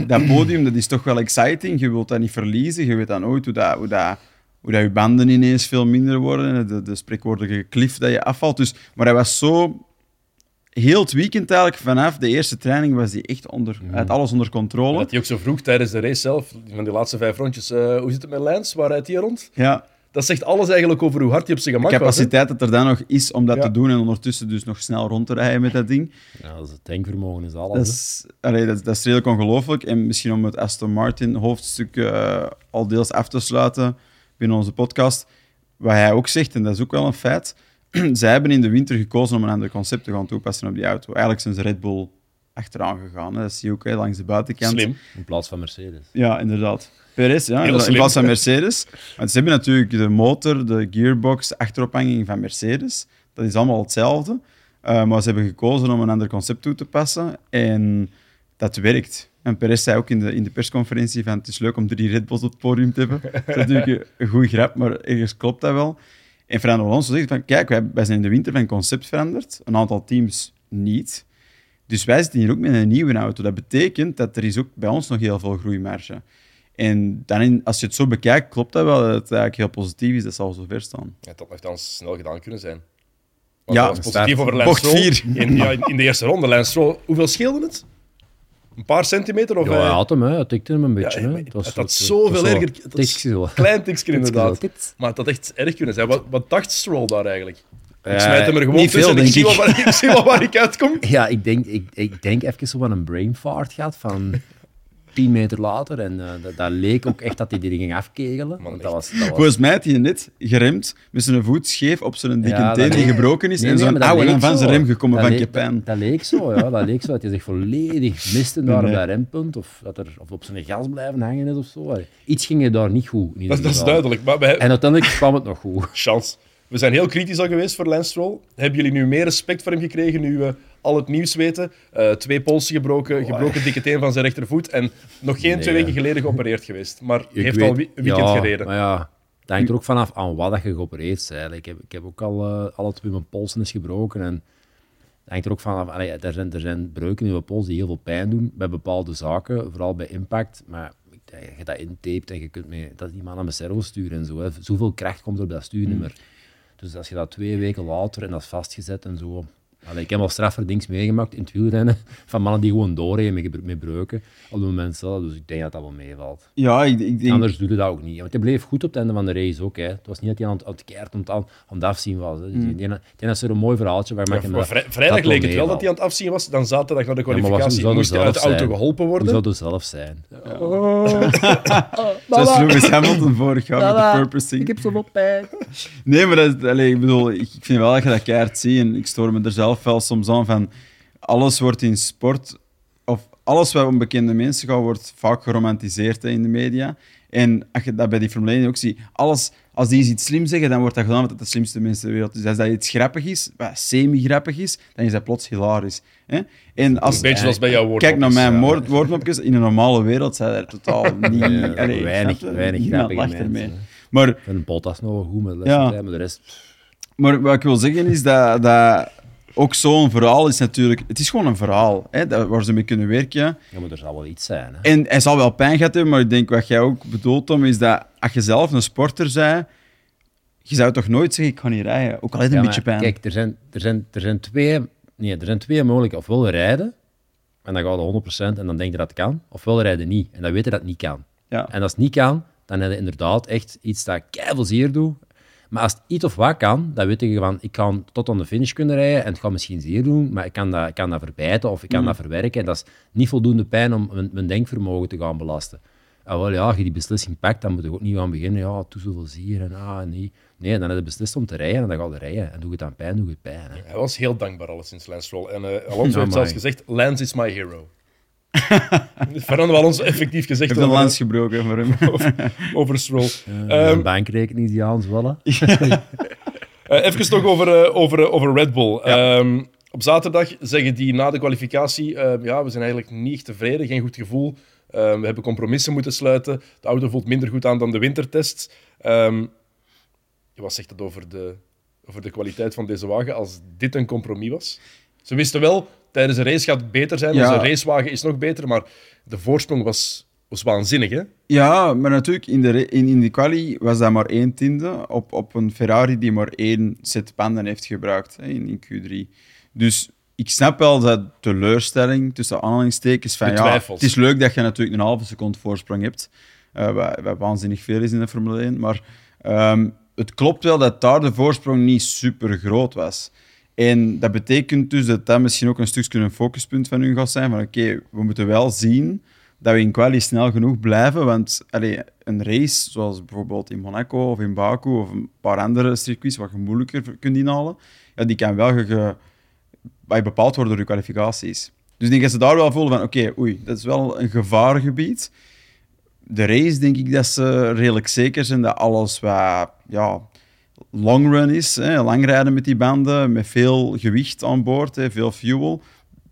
dat podium, dat is toch wel exciting. Je wilt dat niet verliezen. Je weet dan ooit hoe dat... Hoe dat hoe dat je banden ineens veel minder worden. De, de spreekwoordelijke cliff dat je afvalt. Dus, maar hij was zo... Heel het weekend eigenlijk, vanaf de eerste training, was hij echt onder... Had alles onder controle. dat hij ook zo vroeg tijdens de race zelf, van die laatste vijf rondjes, eh, hoe zit het met Lance? Waar rijdt hij rond? Ja, Dat zegt alles eigenlijk over hoe hard hij op zijn de gemak was. hè. capaciteit dat er dan nog is om dat Ja. te doen en ondertussen dus nog snel rond te rijden met dat ding. Ja, dat is het denkvermogen is alles. Dat is, allee, dat, dat is redelijk ongelooflijk. En misschien om het Aston Martin hoofdstuk eh, al deels af te sluiten binnen onze podcast. Wat hij ook zegt, en dat is ook wel een feit. zij hebben in de winter gekozen om een ander concept te gaan toepassen op die auto. Eigenlijk zijn ze Red Bull achteraan gegaan. Hè. Dat zie je ook hè, langs de buitenkant. Slim. In plaats van Mercedes. Ja, inderdaad. Perez, ja, in plaats van Mercedes. Want ze hebben natuurlijk de motor, de gearbox, de achterophanging van Mercedes. Dat is allemaal hetzelfde. Uh, maar ze hebben gekozen om een ander concept toe te passen. En dat werkt. En Perez zei ook in de, in de persconferentie van het is leuk om drie Red Bulls op het podium te hebben. Dat is natuurlijk een goede grap, maar ergens klopt dat wel. En Fernando Alonso zegt van, kijk, wij, wij zijn in de winter van concept veranderd. Een aantal teams niet. Dus wij zitten hier ook met een nieuwe auto. Dat betekent dat er is ook bij ons nog heel veel groeimarge. En dan in, als je het zo bekijkt, klopt dat wel dat het eigenlijk heel positief is. Dat zal zo ver staan. Ja, dat had dan snel gedaan kunnen zijn. Want Ja, positief over Lance Stroll. In, ja, in de eerste ronde, Lance Stroll. Hoeveel scheelde het? Een paar centimeter? Of Ja, hij- had hem, hè. hij tikte hem een beetje. hè. het was had zoveel erger- het was-. Klein tikje inderdaad. Maar het had echt erg kunnen zijn. Wat, wat dacht Stroll daar eigenlijk? Ik smijt hem er gewoon niet veel, en ik zie, wel waar, ik zie wel waar ik uitkom. Ja, ik denk, ik, ik denk even zo wat een brain fart gehad van 10 meter later. En eh, dat, dat leek ook echt dat hij die ging afkegelen. Want dat was, dat was, Volgens mij had hij net geremd met zijn voet scheef op zijn dikke Ja, teen die leek- gebroken is Nee, en nee, zo'n oude en van zijn zo. rem gekomen Dat van leek-. Dat, dat leek zo, ja. Dat leek zo dat hij zich volledig miste daar Nee. op dat rempunt. Of, dat er, of op zijn gas blijven hangen is of zo. Iets ging er daar niet goed. Dat, dat is duidelijk. Maar En uiteindelijk kwam het nog goed. chance. We zijn heel kritisch al geweest voor Lance Stroll. Hebben jullie nu meer respect voor hem gekregen nu we al het nieuws weten? Eh, twee polsen gebroken, gebroken dikke teen van zijn rechtervoet en nog geen twee weken geleden geopereerd geweest. Maar Ik heeft weet- al een weekend ja, gereden. Maar ja, het hangt er ook vanaf aan wat dat je geopereerd bent. Ik heb, ik heb ook al eh, alle twee mijn polsen is gebroken. En het hangt er ook vanaf. Allee, er, zijn, er zijn breuken in je pols die heel veel pijn doen bij bepaalde zaken, vooral bij impact. Maar je dat intapet en je kunt mee, dat die man aan mijn servo sturen en zo. Hè. Zoveel kracht komt er op dat stuur niet meer. Dus als je dat twee weken later en dat is vastgezet en zo. Allee, ik heb al straffer dingen meegemaakt in het wielrennen van mannen die gewoon doorrijden met, breuken op het moment zelf. Dus ik denk dat dat wel meevalt. Ja, ik, ik denk... Anders doe je dat ook niet. Want hij bleef goed op het einde van de race ook. Hè. Het was niet dat hij aan het, aan het keert om het, aan, aan het afzien was. Hè. Dus Mm. ik denk dat- ik denk dat ze er een mooi verhaaltje waar Ja, maar vrij- vrijdag leek het wel dat hij aan het afzien was. Dan zaterdag naar de kwalificatie zou er moest hij uit de auto zijn? geholpen Hoe worden. zou het zelf zijn? Zoals Lewis Hamilton vorig jaar met de purposing. heb zoveel pijn. Nee, maar dat, is- allee, ik bedoel, ik, ik vind wel dat je dat keihard ziet. En ik stoor me er zelf wel soms aan van... Alles wordt in sport... Of alles wat om bekende mensen gaat, wordt vaak geromantiseerd hè, in de media. En als je dat bij die Formule 1 ook ziet... Alles, als die iets slim zeggen, dan wordt dat gedaan omdat het de slimste mensen ter wereld is. Als dat iets grappig is, wat semi-grappig is, dan is dat plots hilarisch. Hè? En als, Een beetje zoals bij jouw. Kijk naar mijn woord, woordmopjes. In een normale wereld zijn er totaal niet... Ja, allee, weinig, snap weinig grappige lacht mensen. ermee. Maar En Bottas nog wel goed met Ja. maar de rest... Maar wat ik wil zeggen is dat, dat ook zo'n verhaal is natuurlijk... Het is gewoon een verhaal hè, waar ze mee kunnen werken. Ja, maar er zal wel iets zijn. Hè. En hij zal wel pijn gehad hebben, maar ik denk wat jij ook bedoelt, Tom, is dat als je zelf een sporter bent, je zou toch nooit zeggen, ik ga niet rijden. Ook al heeft Ja, een beetje pijn. Kijk, er zijn, er, zijn, er, zijn twee, nee, er zijn twee mogelijke. Ofwel rijden, en dan gaat het 100% en dan denk je dat het kan. Ofwel rijden niet, en dan weet je dat het niet kan. ja. En als het niet kan, dan heb je inderdaad echt iets dat keihard zeer doet. Maar als het iets of wat kan, dan weet je van, ik kan tot aan de finish kunnen rijden en het gaat misschien zeer doen, maar ik kan dat, ik kan dat verbijten of ik kan dat verwerken. En dat is niet voldoende pijn om mijn, mijn denkvermogen te gaan belasten. En wel, ja, als je die beslissing pakt, dan moet je ook niet aan beginnen, ja, toe zoveel zeer en ah, nee. Nee, dan heb je beslist om te rijden en dan ga je rijden. En doe het aan pijn, doe het pijn. Hè. Hij was heel dankbaar alleszins, Lance Stroll. En eh, Alonso heeft zelfs gezegd, Lance is my hero. Fernando Alonso effectief gezegd heeft een over, lans gebroken voor hem. over Stroll. Een Ehm, bankrekening die aan zwallen. Eh, even nog over, eh, over, eh, over Red Bull. Ehm, op zaterdag zeggen die na de kwalificatie: eh, ja, we zijn eigenlijk niet tevreden, geen goed gevoel. Ehm, we hebben compromissen moeten sluiten. De auto voelt minder goed aan dan de wintertest. Ehm, wat zegt dat over de, over de kwaliteit van deze wagen als dit een compromis was? Ze wisten wel, tijdens een race gaat het beter zijn. Ja. Onze racewagen is nog beter, maar de voorsprong was, was waanzinnig. Hè? Ja, maar natuurlijk, in de, in, in de quali was dat maar één tiende op, op een Ferrari die maar één set banden heeft gebruikt hè, in, in Q3. Dus ik snap wel dat teleurstelling tussen aanhalingstekens van ja, het is leuk dat je natuurlijk een halve seconde voorsprong hebt, wat, wat waanzinnig veel is in de Formule 1, maar ehm, het klopt wel dat daar de voorsprong niet super groot was. En dat betekent dus dat dat misschien ook een stukje een focuspunt van hun gaat zijn. Van oké, we moeten wel zien dat we in quali snel genoeg blijven. Want een race, zoals bijvoorbeeld in Monaco of in Baku of een paar andere circuits waar je moeilijker kunt inhalen, ja, die kan wel ge, bepaald worden door je kwalificaties. Dus ik denk dat ze daar wel voelen van oké, oei, dat is wel een gevaargebied. De race denk ik dat ze redelijk zeker zijn dat alles wat ja, long run is, hè, lang rijden met die banden, met veel gewicht aan boord, hè, veel fuel,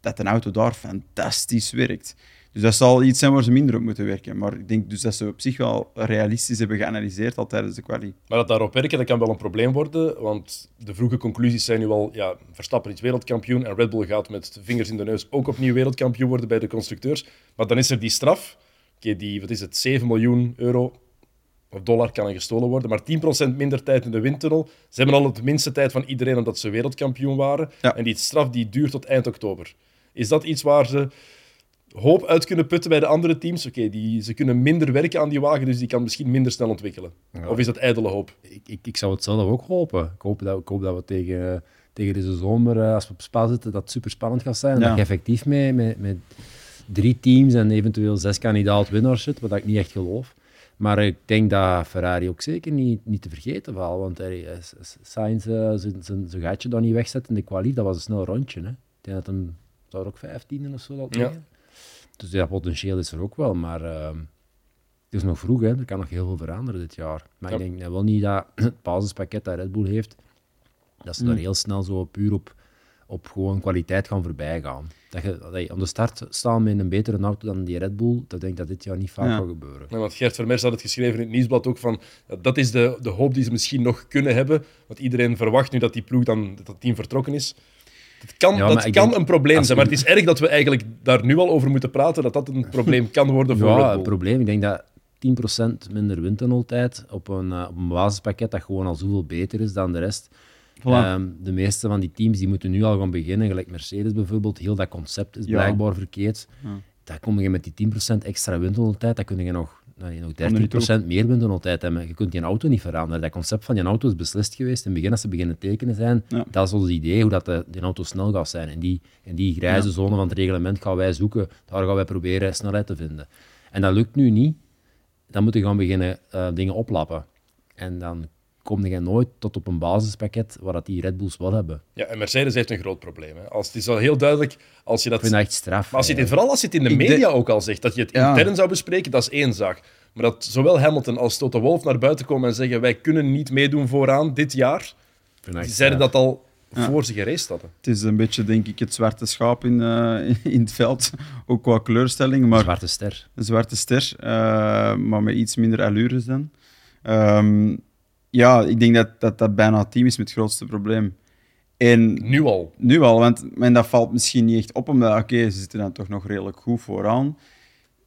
dat een auto daar fantastisch werkt. Dus dat zal iets zijn waar ze minder op moeten werken. Maar ik denk dus dat ze op zich wel realistisch hebben geanalyseerd al tijdens de quali. Maar dat daarop werken, dat kan wel een probleem worden. Want de vroege conclusies zijn nu al... Ja, Verstappen is wereldkampioen en Red Bull gaat met vingers in de neus ook opnieuw wereldkampioen worden bij de constructeurs. Maar dan is er die straf. Die, wat is het, 7 miljoen euro of dollar kan er gestolen worden. Maar 10% minder tijd in de windtunnel. Ze hebben al het minste tijd van iedereen omdat ze wereldkampioen waren. Ja. En die straf die duurt tot eind oktober. Is dat iets waar ze hoop uit kunnen putten bij de andere teams. Oké, die ze kunnen minder werken aan die wagen, dus die kan misschien minder snel ontwikkelen. Of is dat ijdele hoop? Ik, ik, ik zou het zelf ook hopen. Ik hoop dat, ik hoop dat we tegen, tegen deze zomer, eh, als we op spa zitten, dat het super spannend gaat zijn. En Ja. Dat je effectief mee met, met drie teams en eventueel zes kandidaat winnaars zit, wat ik niet echt geloof. Maar ik denk dat Ferrari ook zeker niet, niet te vergeten valt. Want eh, Sainz eh, zijn- gaatje dan niet wegzet in de kwalie, dat was een snel rondje. Hè. Ik denk dat hem, zou er ook 15 of zo dat Ja. Dus dat potentieel is er ook wel, maar ehm, het is nog vroeg, hè. er kan nog heel veel veranderen dit jaar. Maar Ja. ik denk wel niet dat het basispakket dat Red Bull heeft, dat ze daar heel snel zo puur op, op gewoon kwaliteit gaan voorbij gaan. Dat je, dat je aan de start staan met een betere auto dan die Red Bull, dat denk ik dat dit jaar niet vaak Ja. gaat gebeuren. Ja, want Gert Vermeers had het geschreven in het nieuwsblad ook van ja, dat is de, de hoop die ze misschien nog kunnen hebben. Want iedereen verwacht nu dat die ploeg dan, dat het team vertrokken is. Dat kan, Ja, dat kan denk- een probleem zijn, maar het is erg dat we eigenlijk daar nu al over moeten praten, dat dat een probleem kan worden voor Ja, Red het Bull. probleem, ik denk dat 10% minder windtunneltijd op een, eh, op een basispakket dat gewoon al zoveel beter is dan de rest. Voilà. Ehm, de meeste van die teams die moeten nu al gaan beginnen, gelijk Mercedes bijvoorbeeld. Heel dat concept is Ja. blijkbaar verkeerd. Ja. Daar kom je met die 10% extra windtunneltijd, dan kun je nog, nou, nog er niet 30% meer windtunneltijd hebben. Je kunt die auto niet veranderen. Dat concept van die auto is beslist geweest in het begin als ze beginnen tekenen zijn. Ja. Dat is ons idee, hoe dat de, die auto snel gaat zijn. In die, in die grijze zone van het reglement gaan wij zoeken. Daar gaan wij proberen snelheid te vinden. En dat lukt nu niet. Dan moet je gaan beginnen eh, dingen oplappen. En dan kom je nooit tot op een basispakket waar dat die Red Bulls wel hebben. Ja, en Mercedes heeft een groot probleem. Hè. Als, het is al heel duidelijk, als je dat... Ik vind dat echt straf. Maar als je het, vooral als je het in de media ook al zegt, dat je het Ja. intern zou bespreken, dat is één zaak. Maar dat zowel Hamilton als Toto Wolff naar buiten komen en zeggen wij kunnen niet meedoen vooraan dit jaar, die zeiden dat al Ja. voor ze geraced hadden. Het is een beetje, denk ik, het zwarte schaap in, eh, in het veld. Ook qua kleurstelling, maar Zwarte ster. een zwarte ster, eh, maar met iets minder allures dan. Ehm, ja, ik denk dat, dat dat bijna het team is met het grootste probleem. En Nu al. nu al, want en dat valt misschien niet echt op, omdat oké, ze zitten dan toch nog redelijk goed vooraan.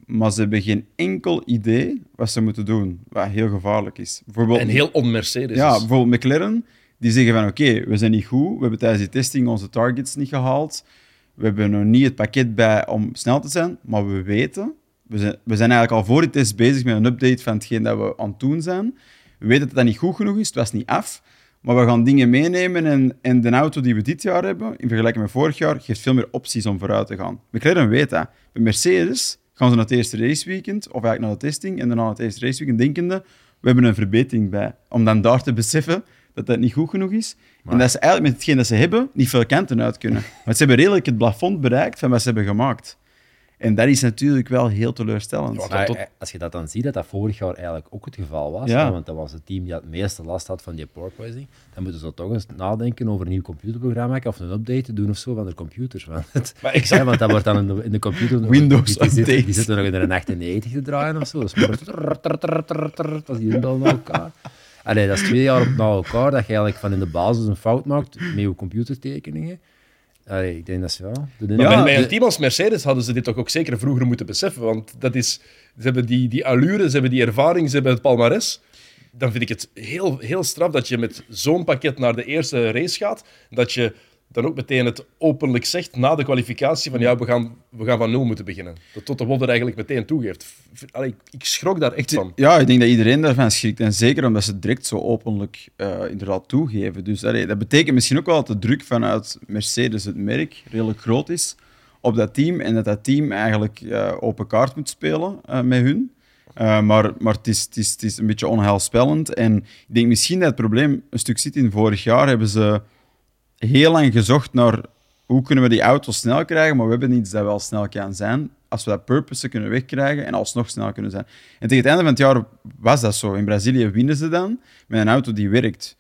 Maar ze hebben geen enkel idee wat ze moeten doen, wat heel gevaarlijk is. Bijvoorbeeld, En heel on-Mercedes. ja, bijvoorbeeld McLaren, die zeggen van oké, we zijn niet goed, we hebben tijdens die testing onze targets niet gehaald, we hebben nog niet het pakket bij om snel te zijn, maar we weten, we zijn, we zijn eigenlijk al voor die test bezig met een update van hetgeen dat we aan het doen zijn. We weten dat dat niet goed genoeg is, het was niet af, maar we gaan dingen meenemen en, en de auto die we dit jaar hebben, in vergelijking met vorig jaar, geeft veel meer opties om vooruit te gaan. McLaren weet dat. Bij Mercedes gaan ze naar het eerste raceweekend, of eigenlijk naar de testing, en dan naar het eerste raceweekend denkende, we hebben een verbetering bij. Om dan daar te beseffen dat dat niet goed genoeg is. En dat ze eigenlijk met hetgeen dat ze hebben, niet veel kanten uit kunnen. Want ze hebben redelijk het plafond bereikt van wat ze hebben gemaakt. En dat is natuurlijk wel heel teleurstellend. Ja, Maar tot- eh, als je dat dan ziet, dat dat vorig jaar eigenlijk ook het geval was, Ja. hè, want dat was het team die het meeste last had van die porpoising, dan moeten ze toch eens nadenken over een nieuw computerprogramma of een update doen of zo van de computers. Want, het, Maar exact. ja, want dat wordt dan in de, in de computer... Windows die, update. die zitten nog in de 98 te draaien of zo. Dus dat is die bel naar elkaar. Allee, dat is twee jaar op na elkaar dat je eigenlijk van in de basis een fout maakt met je computertekeningen. Allee, ik denk dat is ja... De, Maar Ja, bij, bij de- een team als Mercedes hadden ze dit toch ook zeker vroeger moeten beseffen. Want dat is, ze hebben die, die allure, ze hebben die ervaring, ze hebben het palmares. Dan vind ik het heel, heel straf dat je met zo'n pakket naar de eerste race gaat. Dat je dan ook meteen het openlijk zegt na de kwalificatie van ja, we gaan, we gaan van nul moeten beginnen. Dat Toto Wolff er eigenlijk meteen toegeeft. Allee, ik, ik schrok daar echt van. Ja, ik denk dat iedereen daarvan schrikt. En zeker omdat ze het direct zo openlijk eh, inderdaad toegeven. Dus allee, dat betekent misschien ook wel dat de druk vanuit Mercedes, het merk, redelijk groot is op dat team. En dat dat team eigenlijk eh, open kaart moet spelen eh, met hun. Maar maar het, is, het, is, het is een beetje onheilspellend. En ik denk misschien dat het probleem een stuk zit in vorig jaar. Hebben ze heel lang gezocht naar hoe kunnen we die auto snel krijgen, maar we hebben iets dat wel snel kan zijn. Als we dat purpose kunnen wegkrijgen en alsnog snel kunnen zijn. En tegen het einde van het jaar was dat zo. In Brazilië winnen ze dan met een auto die werkt.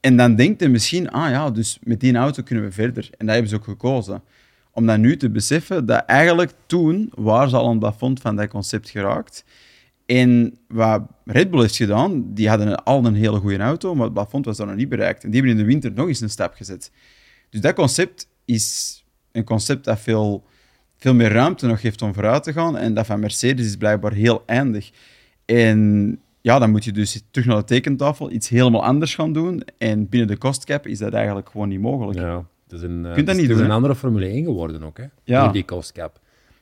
En dan denkt je misschien, ah ja, dus met die auto kunnen we verder. En dat hebben ze ook gekozen. Om dan nu te beseffen dat eigenlijk toen waren ze al het plafond van dat concept geraakt. En wat Red Bull heeft gedaan, die hadden al een hele goede auto, maar het plafond was dan nog niet bereikt. En die hebben in de winter nog eens een stap gezet. Dus dat concept is een concept dat veel, veel meer ruimte nog heeft om vooruit te gaan. En dat van Mercedes is blijkbaar heel eindig. En ja, dan moet je dus terug naar de tekentafel, iets helemaal anders gaan doen. En binnen de cost-cap is dat eigenlijk gewoon niet mogelijk. Ja, het is een, eh, kunt dat niet het is doen, een andere Formule 1 geworden ook, hè? Ja. Door die cost cap.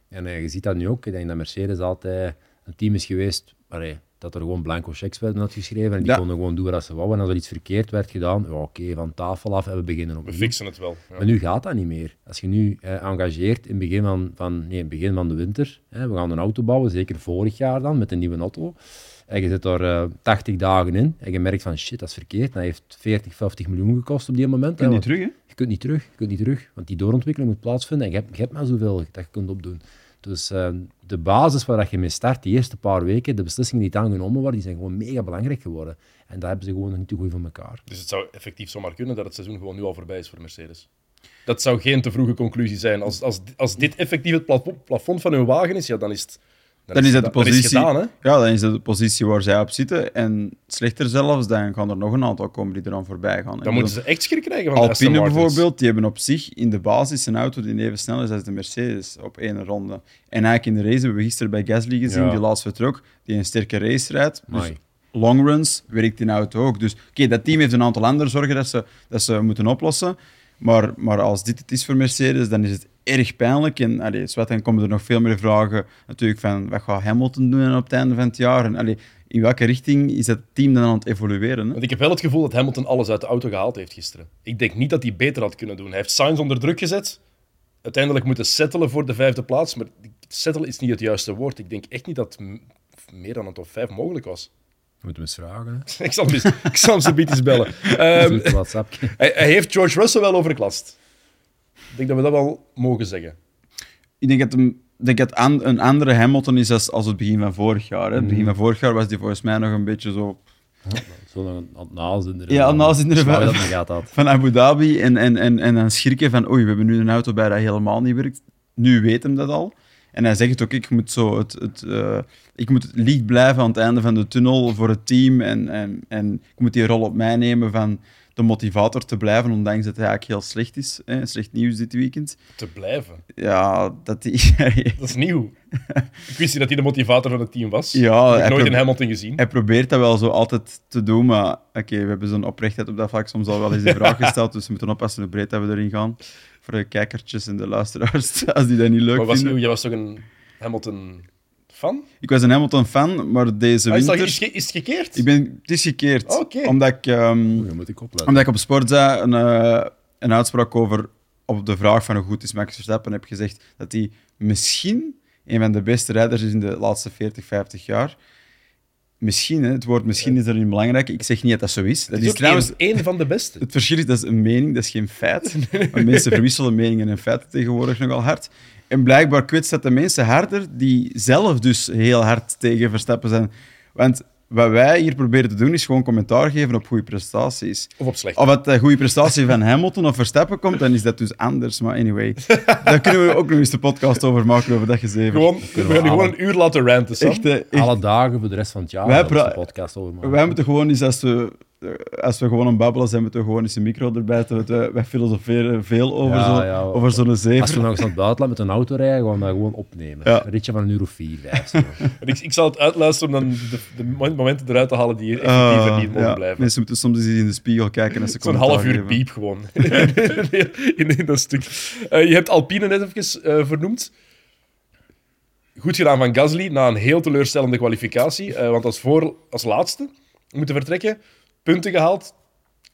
En eh, je ziet dat nu ook. Ik denk dat Mercedes altijd een team is geweest allee, dat er gewoon blanco checks werden uitgeschreven en die Ja. konden gewoon doen wat ze wouden. En als er iets verkeerd werd gedaan, ja, oké, van tafel af en we beginnen We opnieuw. fixen het wel. Ja. Maar nu gaat dat niet meer. Als je nu eh, engageert in het begin van, van, nee, begin van de winter, hè, we gaan een auto bouwen, zeker vorig jaar dan, met een nieuwe auto. En je zit daar eh 80 dagen in en je merkt van shit, dat is verkeerd. Dat heeft 40, 50 miljoen gekost op die moment. Je niet want- terug, hè? je kunt niet terug, je kunt niet terug, want die doorontwikkeling moet plaatsvinden en je hebt, je hebt maar zoveel dat je kunt opdoen. Dus eh, de basis waar dat je mee start, die eerste paar weken, de beslissingen die dan genomen worden, die zijn gewoon mega belangrijk geworden. En dat hebben ze gewoon nog niet te goed voor elkaar. Dus het zou effectief zomaar kunnen dat het seizoen gewoon nu al voorbij is voor Mercedes. Dat zou geen te vroege conclusie zijn. Als, als, als dit effectief het plafo- plafond van hun wagen is, ja, dan is het, Dan is dat de dan positie. gedaan? Ja, dan is dat de positie waar zij op zitten. En slechter zelfs, dan gaan er nog een aantal komen die eraan voorbij gaan. Dan moeten ze echt schrik krijgen van Alpine bijvoorbeeld, die hebben op zich in de basis een auto die even snel is als de Mercedes op één ronde. En eigenlijk in de race hebben we gisteren bij Gasly gezien, Ja. die laatst vertrok, die een sterke race rijdt. Dus long runs werkt die auto ook. Dus oké, dat team heeft een aantal andere zorgen dat ze, dat ze moeten oplossen. Maar, maar als dit het is voor Mercedes, dan is het erg pijnlijk. En allee, zwart, dan komen er nog veel meer vragen natuurlijk van wat gaat Hamilton doen op het einde van het jaar? En allee, in welke richting is dat team dan aan het evolueren? Hè? Want ik heb wel het gevoel dat Hamilton alles uit de auto gehaald heeft gisteren. Ik denk niet dat hij beter had kunnen doen. Hij heeft Sainz onder druk gezet. Uiteindelijk moeten settelen voor de vijfde plaats. Maar settelen is niet het juiste woord. Ik denk echt niet dat meer dan een top 5 mogelijk was. Moeten we eens vragen. Hè? ik zal hem, eens- ik zal hem zo eens bellen. Ehm, hij, hij heeft George Russell wel overklast. Ik denk dat we dat wel mogen zeggen. Ik denk dat, hem, ik denk dat een andere Hamilton is als, als het begin van vorig jaar. Hè. Het begin van vorig jaar was die volgens mij nog een beetje zo Zo nog aan het nazinderen. Ja, aan het nazinderen Zwaar van- van Abu Dhabi en, en, en, en dan schrikken van oei, we hebben nu een auto bij dat helemaal niet werkt. Nu weet hem dat al. En hij zegt ook, ik moet, zo het, het, eh, ik moet het licht blijven aan het einde van de tunnel voor het team. En, en, en ik moet die rol op mij nemen van de motivator te blijven, ondanks dat hij eigenlijk heel slecht is. Hè. Slecht nieuws dit weekend. Te blijven. Ja, dat die... Dat is nieuw. ik wist niet dat hij de motivator van het team was. Ja, ik heb nooit in Hamilton gezien. Hij probeert dat wel zo altijd te doen, maar oké, we hebben zo'n oprechtheid op dat vlak soms al wel eens de vraag gesteld, dus we moeten oppassen hoe breed dat we erin gaan. Voor de kijkertjes en de luisteraars, als die dat niet leuk Maar was, vinden. jij was toch een Ik was een Hamilton-fan, maar deze Ah, is, dat- winter... is, ge- is het gekeerd? Ik ben, het is gekeerd, Oké. omdat, ik, ehm, moet ik opletten. omdat ik op sport zei, een, eh, een uitspraak over op de vraag van hoe goed is Max Verstappen, heb gezegd dat hij misschien een van de beste rijders is in de laatste 40, 50 jaar. Misschien, hè, het woord misschien is erin belangrijk. Ik zeg niet dat dat zo is. Dat Het is, is ook trouwens... één, één van de beste. Het verschil is, dat is een mening, dat is geen feit. Maar mensen verwisselen meningen en feiten tegenwoordig nogal hard. En blijkbaar kwetst dat de mensen harder die zelf dus heel hard tegen Verstappen zijn. Want wat wij hier proberen te doen, is gewoon commentaar geven op goede prestaties. Of op slecht. Of het de goede prestatie van Hamilton of Verstappen komt, dan is dat dus anders. Maar anyway, daar kunnen we ook nog eens de podcast over maken, over dat gezeven. Gewoon, we gaan nu gewoon een uur laten ranten, Sam. Echt. Alle dagen voor de rest van het jaar. Wij Wij pra- de podcast over maken. Wij moeten gewoon eens, als we, als we gewoon een babbelen zijn, moeten we gewoon eens een micro erbij. Wij, wij filosoferen veel over Ja, zo- ja. over zo'n zeven. Als we nog eens naar het buitenland met een auto rijden, gaan we dat gewoon opnemen. Ja. Een ritje van een uur of vier, vijf. zo. En Ik, ik zal het uitluisteren om dan de, de momenten eruit te halen die hier Ah, effectief er niet mogen ja. blijven. Mensen moeten soms eens in de spiegel kijken als ze Zo'n half uur geven. piep gewoon. in, in dat stuk. Eh, je hebt Alpine net even eh, vernoemd. Goed gedaan van Gasly na een heel teleurstellende kwalificatie. eh, want als, voor, als laatste moeten vertrekken. Punten gehaald.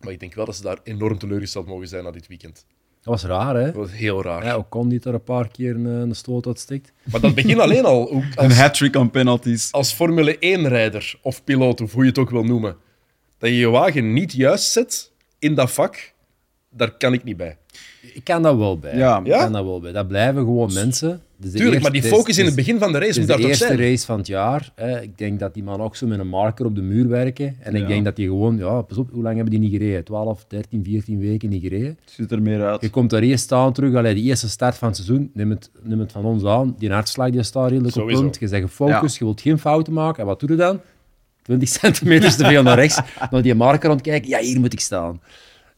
Maar ik denk wel dat ze daar enorm teleurgesteld mogen zijn na dit weekend. Dat was raar, hè? Dat was heel raar. Ja, ook kon die er een paar keer een, een stoot uitstikt. Maar dat begin alleen al. Ook Een als, hat-trick aan penalties. als Formule 1-rijder of piloot, of hoe je het ook wil noemen. Dat je je wagen niet juist zet in dat vak, daar kan ik niet bij. Ik kan dat wel bij. Ja. Ik Ja? kan dat wel bij. Dat blijven gewoon mensen. Dus de Tuurlijk, maar eerste- die het focus in het het begin van de race Het moet daar de toch eerste zijn. race van het jaar. Hè. Ik denk dat die man ook zo met een marker op de muur werken. En Ja. ik denk dat die gewoon, ja, pas op, hoe lang hebben die niet gereden? 12, 13, 14 weken niet gereden. Ziet er meer uit. Je komt daar eerst staan terug, allee, die eerste start van het seizoen, neem het, neem het van ons aan. Die hartslag die staat redelijk op punt. Je zegt gefocust, Ja. je wilt geen fouten maken. En wat doe je dan? 20 centimeter te veel naar rechts, naar die marker aan het kijken. Ja, hier moet ik staan.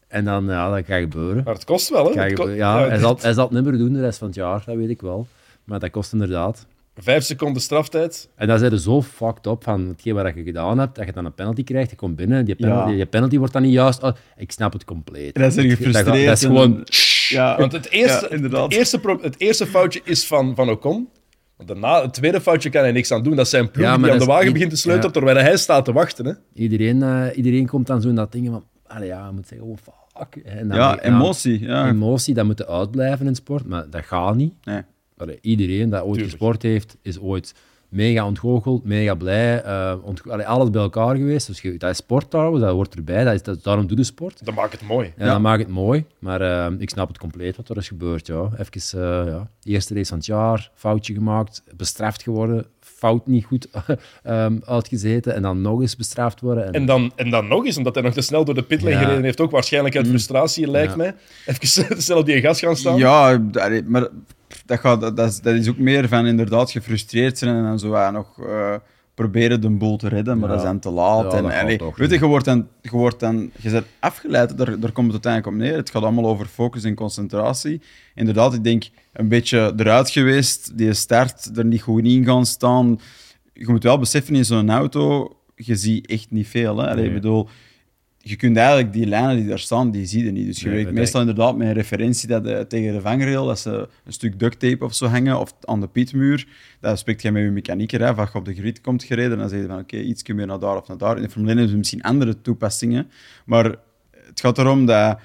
En dan, ja, dat gaat gebeuren. Maar het kost wel, hè? Het ja, hij zal, hij zal het niet meer doen de rest van het jaar, dat weet ik wel. Maar dat kost inderdaad. Vijf seconden straftijd. En dan zijn ze zo fucked up van hetgeen wat je gedaan hebt, dat je dan een penalty krijgt, je komt binnen, die penalty, Ja. die penalty wordt dan niet juist. Oh, ik snap het compleet. En dan zijn je Dat- dat- gefrustreerd. Dat is gewoon... Ja, Want het eerste, ja, inderdaad. het eerste, pro- het eerste foutje is van, van Ocon. Want daarna, het tweede foutje kan hij niks aan doen. Dat zijn ploeg Ja, die aan de dat wagen begint te sleutelen, ja. terwijl hij staat te wachten. Hè. Iedereen, eh, iedereen komt dan zo in dat ding van, allee, ja, je moet zeggen, oh fuck. En dan- Ja, emotie. Ja. Emotie, dat moet uitblijven in sport, maar dat gaat niet. Nee. Allee, iedereen dat ooit Tuurlijk. gesport heeft, is ooit mega ontgoocheld, mega blij, eh ontgo- allee, alles bij elkaar geweest. Dus je- dat is sport trouwens, dat hoort erbij, dat is, dat, daarom doe je sport. Dat maakt het mooi. Ja, Ja. dat maakt het mooi, maar eh, ik snap het compleet wat er is gebeurd. Ja. Even, eh, ja. eerste race van het jaar, foutje gemaakt, bestraft geworden, fout niet goed ehm, uitgezeten en dan nog eens bestraft worden. En, En dan, en dan nog eens, omdat hij nog te snel door de pitlane Ja. Mm. gereden heeft, ook waarschijnlijk uit frustratie, lijkt Ja. mij. Even te snel op die gas gaan staan. Ja, maar dat, gaat, dat, dat, is, dat is ook meer van inderdaad gefrustreerd zijn en dan zo ja, nog eh, proberen de boel te redden, maar dat is dan te laat. En, weet je, je wordt dan, je, wordt dan, je bent afgeleid, daar, daar komt het uiteindelijk op neer. Het gaat allemaal over focus en concentratie. Inderdaad, ik denk een beetje eruit geweest, die start er niet goed in gaan staan. Je moet wel beseffen, in zo'n auto, je ziet echt niet veel. Hè? Allee, Nee. Ik bedoel, je kunt eigenlijk die lijnen die daar staan, die zie je niet. Dus je Nee, werkt dat meestal inderdaad met een referentie dat de, tegen de vangrail, dat ze een stuk duct tape of zo hangen, of aan de pitmuur. Dat spreekt je met je mechanieker af, als je op de grid komt gereden, dan zeg je van oké, iets meer naar daar of naar daar. In de Formule 1 hebben ze misschien andere toepassingen, maar het gaat erom dat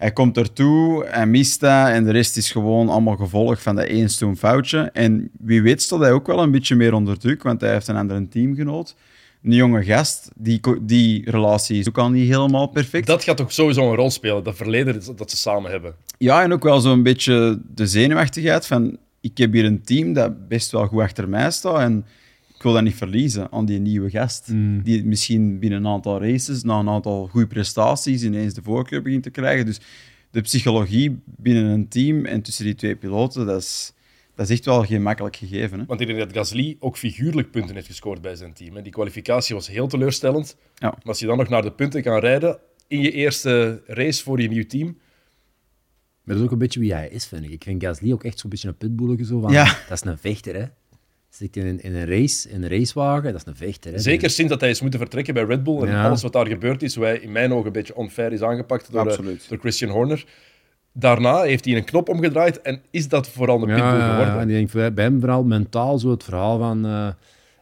hij komt ertoe, hij mist dat en de rest is gewoon allemaal gevolg van dat één stoem foutje. En wie weet staat hij ook wel een beetje meer onder druk, want hij heeft een andere teamgenoot. Een jonge gast, die, die relatie is ook al niet helemaal perfect. Dat gaat toch sowieso een rol spelen, dat verleden dat- dat ze samen hebben. Ja, en ook wel zo'n beetje de zenuwachtigheid van ik heb hier een team dat best wel goed achter mij staat en ik wil dat niet verliezen aan die nieuwe gast. Mm. Die misschien binnen een aantal races, na een aantal goede prestaties, ineens de voorkeur begint te krijgen. Dus de psychologie binnen een team en tussen die twee piloten, dat is, dat is echt wel geen makkelijk gegeven. Hè? Want ik denk dat Gasly ook figuurlijk punten heeft gescoord bij zijn team. hè. Die kwalificatie was heel teleurstellend. Ja. Maar als je dan nog naar de punten kan rijden in je eerste race voor je nieuw team, Maar dat is ook een beetje wie hij is, vind ik. Ik vind Gasly ook echt zo'n beetje een pitbulletje. Zo van, Ja. Dat is een vechter, hè. Zit in een, in een race, in een racewagen, dat is een vechter. Hè. zeker sinds dat hij is moeten vertrekken bij Red Bull en Ja. alles wat daar gebeurd is, hoe hij in mijn ogen een beetje onfair is aangepakt door, eh, door Christian Horner. Daarna heeft hij een knop omgedraaid en is dat vooral een Ja, pitbull ja, geworden. ja. En ik denk bij bij hem vooral mentaal zo het verhaal van eh,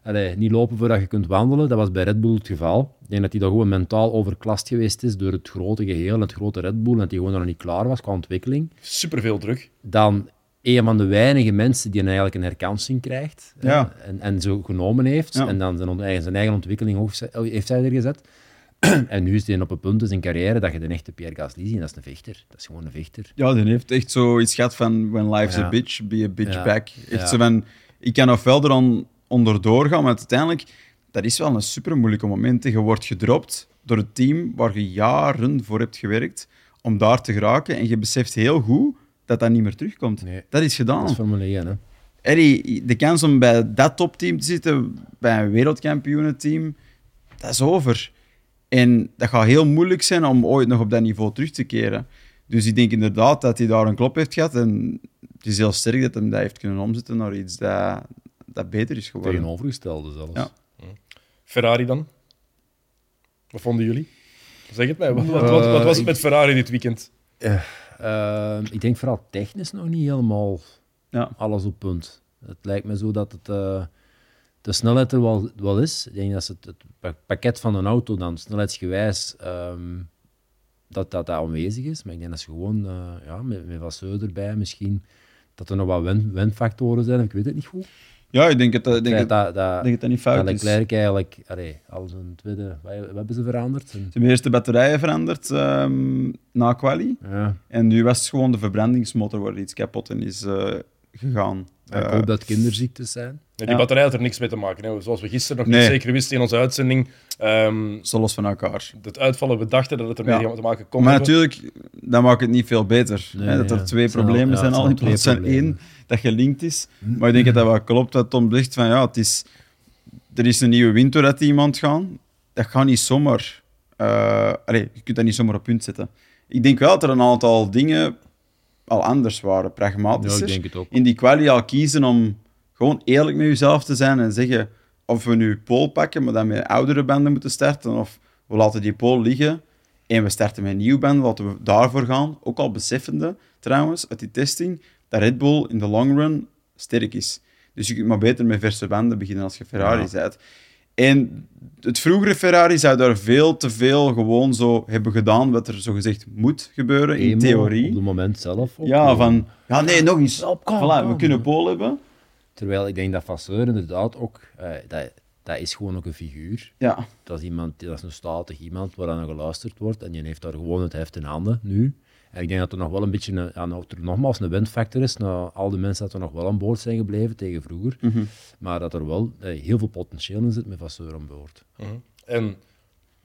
allee, niet lopen voordat je kunt wandelen. Dat was bij Red Bull het geval. Ik denk dat hij daar gewoon mentaal overklast geweest is door het grote geheel, het grote Red Bull, en dat hij gewoon nog niet klaar was qua ontwikkeling. Superveel druk. Dan een van de weinige mensen die eigenlijk een herkansing krijgt Ja. en, en zo genomen heeft. Ja. En dan zijn, eigen- zijn eigen ontwikkeling heeft hij er gezet. en nu is hij op een punt in zijn carrière dat je de echte Pierre Gasly ziet. Dat is een vechter. Dat is gewoon een vechter. Ja, die heeft echt zoiets gehad van when life's a bitch, be a bitch Ja. back. Echt Ja. zo van, ik kan verder dan onderdoor gaan, maar uiteindelijk, dat is wel een super moeilijke moment. Je wordt gedropt door het team waar je jaren voor hebt gewerkt om daar te geraken en je beseft heel goed dat dat niet meer terugkomt. Nee. Dat is gedaan. Dat is Formule 1. Hè. Eddie, de kans om bij dat topteam te zitten, bij een wereldkampioenenteam, dat is over. En dat gaat heel moeilijk zijn om ooit nog op dat niveau terug te keren. Dus ik denk inderdaad dat hij daar een klop heeft gehad. En het is heel sterk dat hij dat heeft kunnen omzetten naar iets dat, dat beter is geworden. Tegenovergestelde zelfs. Ja. Ferrari dan? Wat vonden jullie? Zeg het mij. Wat, wat, wat, wat was het met Ferrari dit weekend? Eh, ik denk vooral technisch nog niet helemaal Ja. alles op punt. Het lijkt me zo dat het, eh, de snelheid er wel, wel is. Ik denk dat ze het, het pa- pakket van een auto dan snelheidsgewijs ehm, dat, dat dat aanwezig is. Maar ik denk dat ze gewoon eh, ja, met, met Vasseur erbij misschien dat er nog wat win, winfactoren zijn. Ik weet het niet goed. Ja, ik denk het, ik denk dat, het, dat, dat, ik denk het dat niet dat fout is. Ze Leclerc eigenlijk, allee, al zijn tweede, wat, wat hebben ze veranderd? Zijn- hebben eerst de batterijen veranderd ehm, na quali. ja. En nu was het gewoon de verbrandingsmotor waar iets kapot in is eh, gegaan. Ik Eh, hoop dat het kinderziektes zijn. Ja, die Ja. batterij had er niks mee te maken. Hè. Zoals we gisteren nog Nee. niet zeker wisten in onze uitzending. ehm zo los van elkaar. het uitvallen, we dachten dat het ermee Ja. te maken kon Maar hebben. natuurlijk, dat maakt het niet veel beter. Nee, hè, dat er ja. twee Het zijn problemen al- ja, zijn het al zijn in al plaats twee van problemen. één dat gelinkt is. Maar ik denk dat dat wel klopt, wat Tom zegt, van ja, het is, er is een nieuwe wind door dat team aan het gaan. Dat gaat niet zomaar... eh, allee, je kunt dat niet zomaar op punt zetten. Ik denk wel dat er een aantal dingen al anders waren, Ja, pragmatischer. ik denk het ook. in die kwalie al kiezen om gewoon eerlijk met jezelf te zijn en zeggen of we nu pole pakken, maar dan met oudere banden moeten starten, of we laten die pole liggen en we starten met een nieuwe band, laten we daarvoor gaan. Ook al beseffende, trouwens, uit die testing, dat Red Bull in de long run sterk is. Dus je kunt maar beter met verse banden beginnen als je Ferrari bent. En het vroegere Ferrari zou daar veel te veel gewoon zo hebben gedaan wat er zogezegd moet gebeuren, in theorie. Op het moment zelf. ook. Ja, van... Ja, nee, nog eens. Op, kom, Voilà, we kunnen Pool hebben. Terwijl ik denk dat Vasseur inderdaad ook, eh, dat, dat is gewoon ook een figuur. Ja. Dat is, iemand, dat is een statig iemand waar aan geluisterd wordt en die heeft daar gewoon het heft in handen nu. En ik denk dat er nog wel een beetje, een, ja, er nogmaals een windfactor is, na al de mensen dat er nog wel aan boord zijn gebleven tegen vroeger. Mhm. Maar dat er wel eh, heel veel potentieel in zit met Vasseur aan boord. En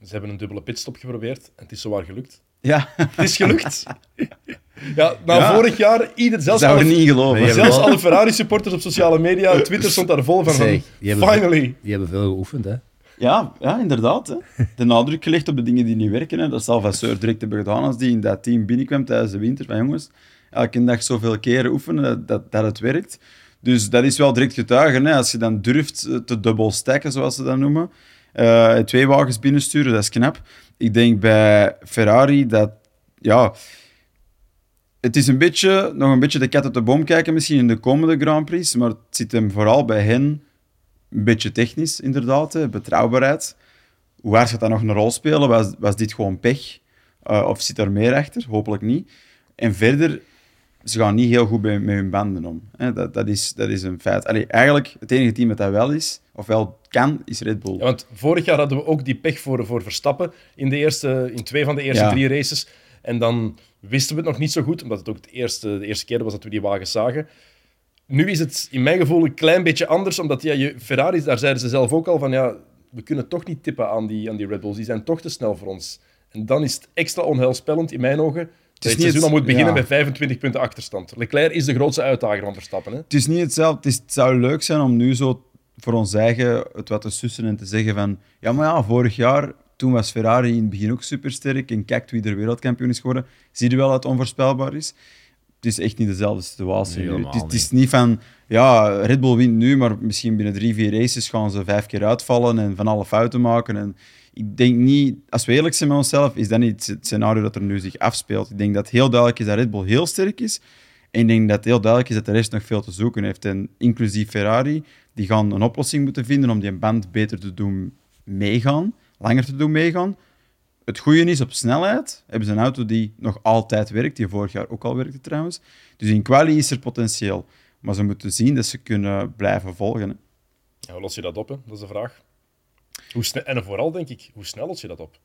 ze hebben een dubbele pitstop geprobeerd en het is zowaar gelukt. Ja, Het is gelukt. ja, vorig jaar, ieder, zelfs zou alle, niet geloven. Nee, zelfs alle Ferrari-supporters op sociale media, Twitter stond daar vol van, Zeg, van die hebben- finally. Die hebben veel geoefend, hè. Ja, ja inderdaad. Hè. De nadruk gelegd op de dingen die niet werken. Hè. Dat zal Vasseur direct hebben gedaan als die in dat team binnenkwam tijdens de winter. Van jongens, elke dag zoveel keren oefenen dat, dat, dat het werkt. Dus dat is wel direct getuigen. Hè. Als je dan durft eh, te dubbel stacken, zoals ze dat noemen. eh, twee wagens binnensturen, dat is knap. Ik denk bij Ferrari dat... Ja, het is een beetje, nog een beetje de kat uit de boom kijken misschien in de komende Grand Prix. Maar het zit hem vooral bij hen een beetje technisch, inderdaad. Hè, betrouwbaarheid. Hoe hard gaat dat nog een rol spelen? Was, was dit gewoon pech? Uh, of zit er meer achter? Hopelijk niet. En verder, ze gaan niet heel goed bij, met hun banden om. Dat, dat, is, dat is een feit. Allee, eigenlijk, het enige team dat dat wel is, of wel kan, is Red Bull. Ja, want vorig jaar hadden we ook die pech voor, voor Verstappen in, de eerste, in twee van de eerste Ja. drie races. En dan wisten we het nog niet zo goed, omdat het ook de eerste, de eerste keer was dat we die wagen zagen. Nu is het in mijn gevoel een klein beetje anders, omdat ja, je, Ferraris, daar zeiden ze zelf ook al van ja, we kunnen toch niet tippen aan die, aan die Red Bulls, die zijn toch te snel voor ons. En dan is het extra onheilspellend in mijn ogen dat is het niet seizoen al het- moet beginnen ja. met 25 punten achterstand. Leclerc is de grootste uitdager van Verstappen. Hè? Het is niet hetzelfde. Het, is, het zou leuk zijn om nu zo voor ons eigen het wat te sussen en te zeggen van... Ja, maar ja, vorig jaar, toen was Ferrari in het begin ook supersterk en kijk wie er wereldkampioen is geworden. Zie je wel dat het onvoorspelbaar is? Het is echt niet dezelfde situatie. Nee, het, is, het is niet van... Ja, Red Bull wint nu, maar misschien binnen drie, vier races gaan ze vijf keer uitvallen en van alle fouten maken. En ik denk niet... Als we eerlijk zijn met onszelf, is dat niet het scenario dat er nu zich afspeelt. Ik denk dat heel duidelijk is dat Red Bull heel sterk is. En ik denk dat heel duidelijk is dat de rest nog veel te zoeken heeft. En inclusief Ferrari, die gaan een oplossing moeten vinden om die band beter te doen meegaan, langer te doen meegaan. Het goede is, op snelheid hebben ze een auto die nog altijd werkt, die vorig jaar ook al werkte trouwens. Dus in quali is er potentieel. Maar ze moeten zien dat ze kunnen blijven volgen. Ja, hoe los je dat op? Dat is de vraag. Hoe snel, en vooral denk ik, hoe snel je dat op?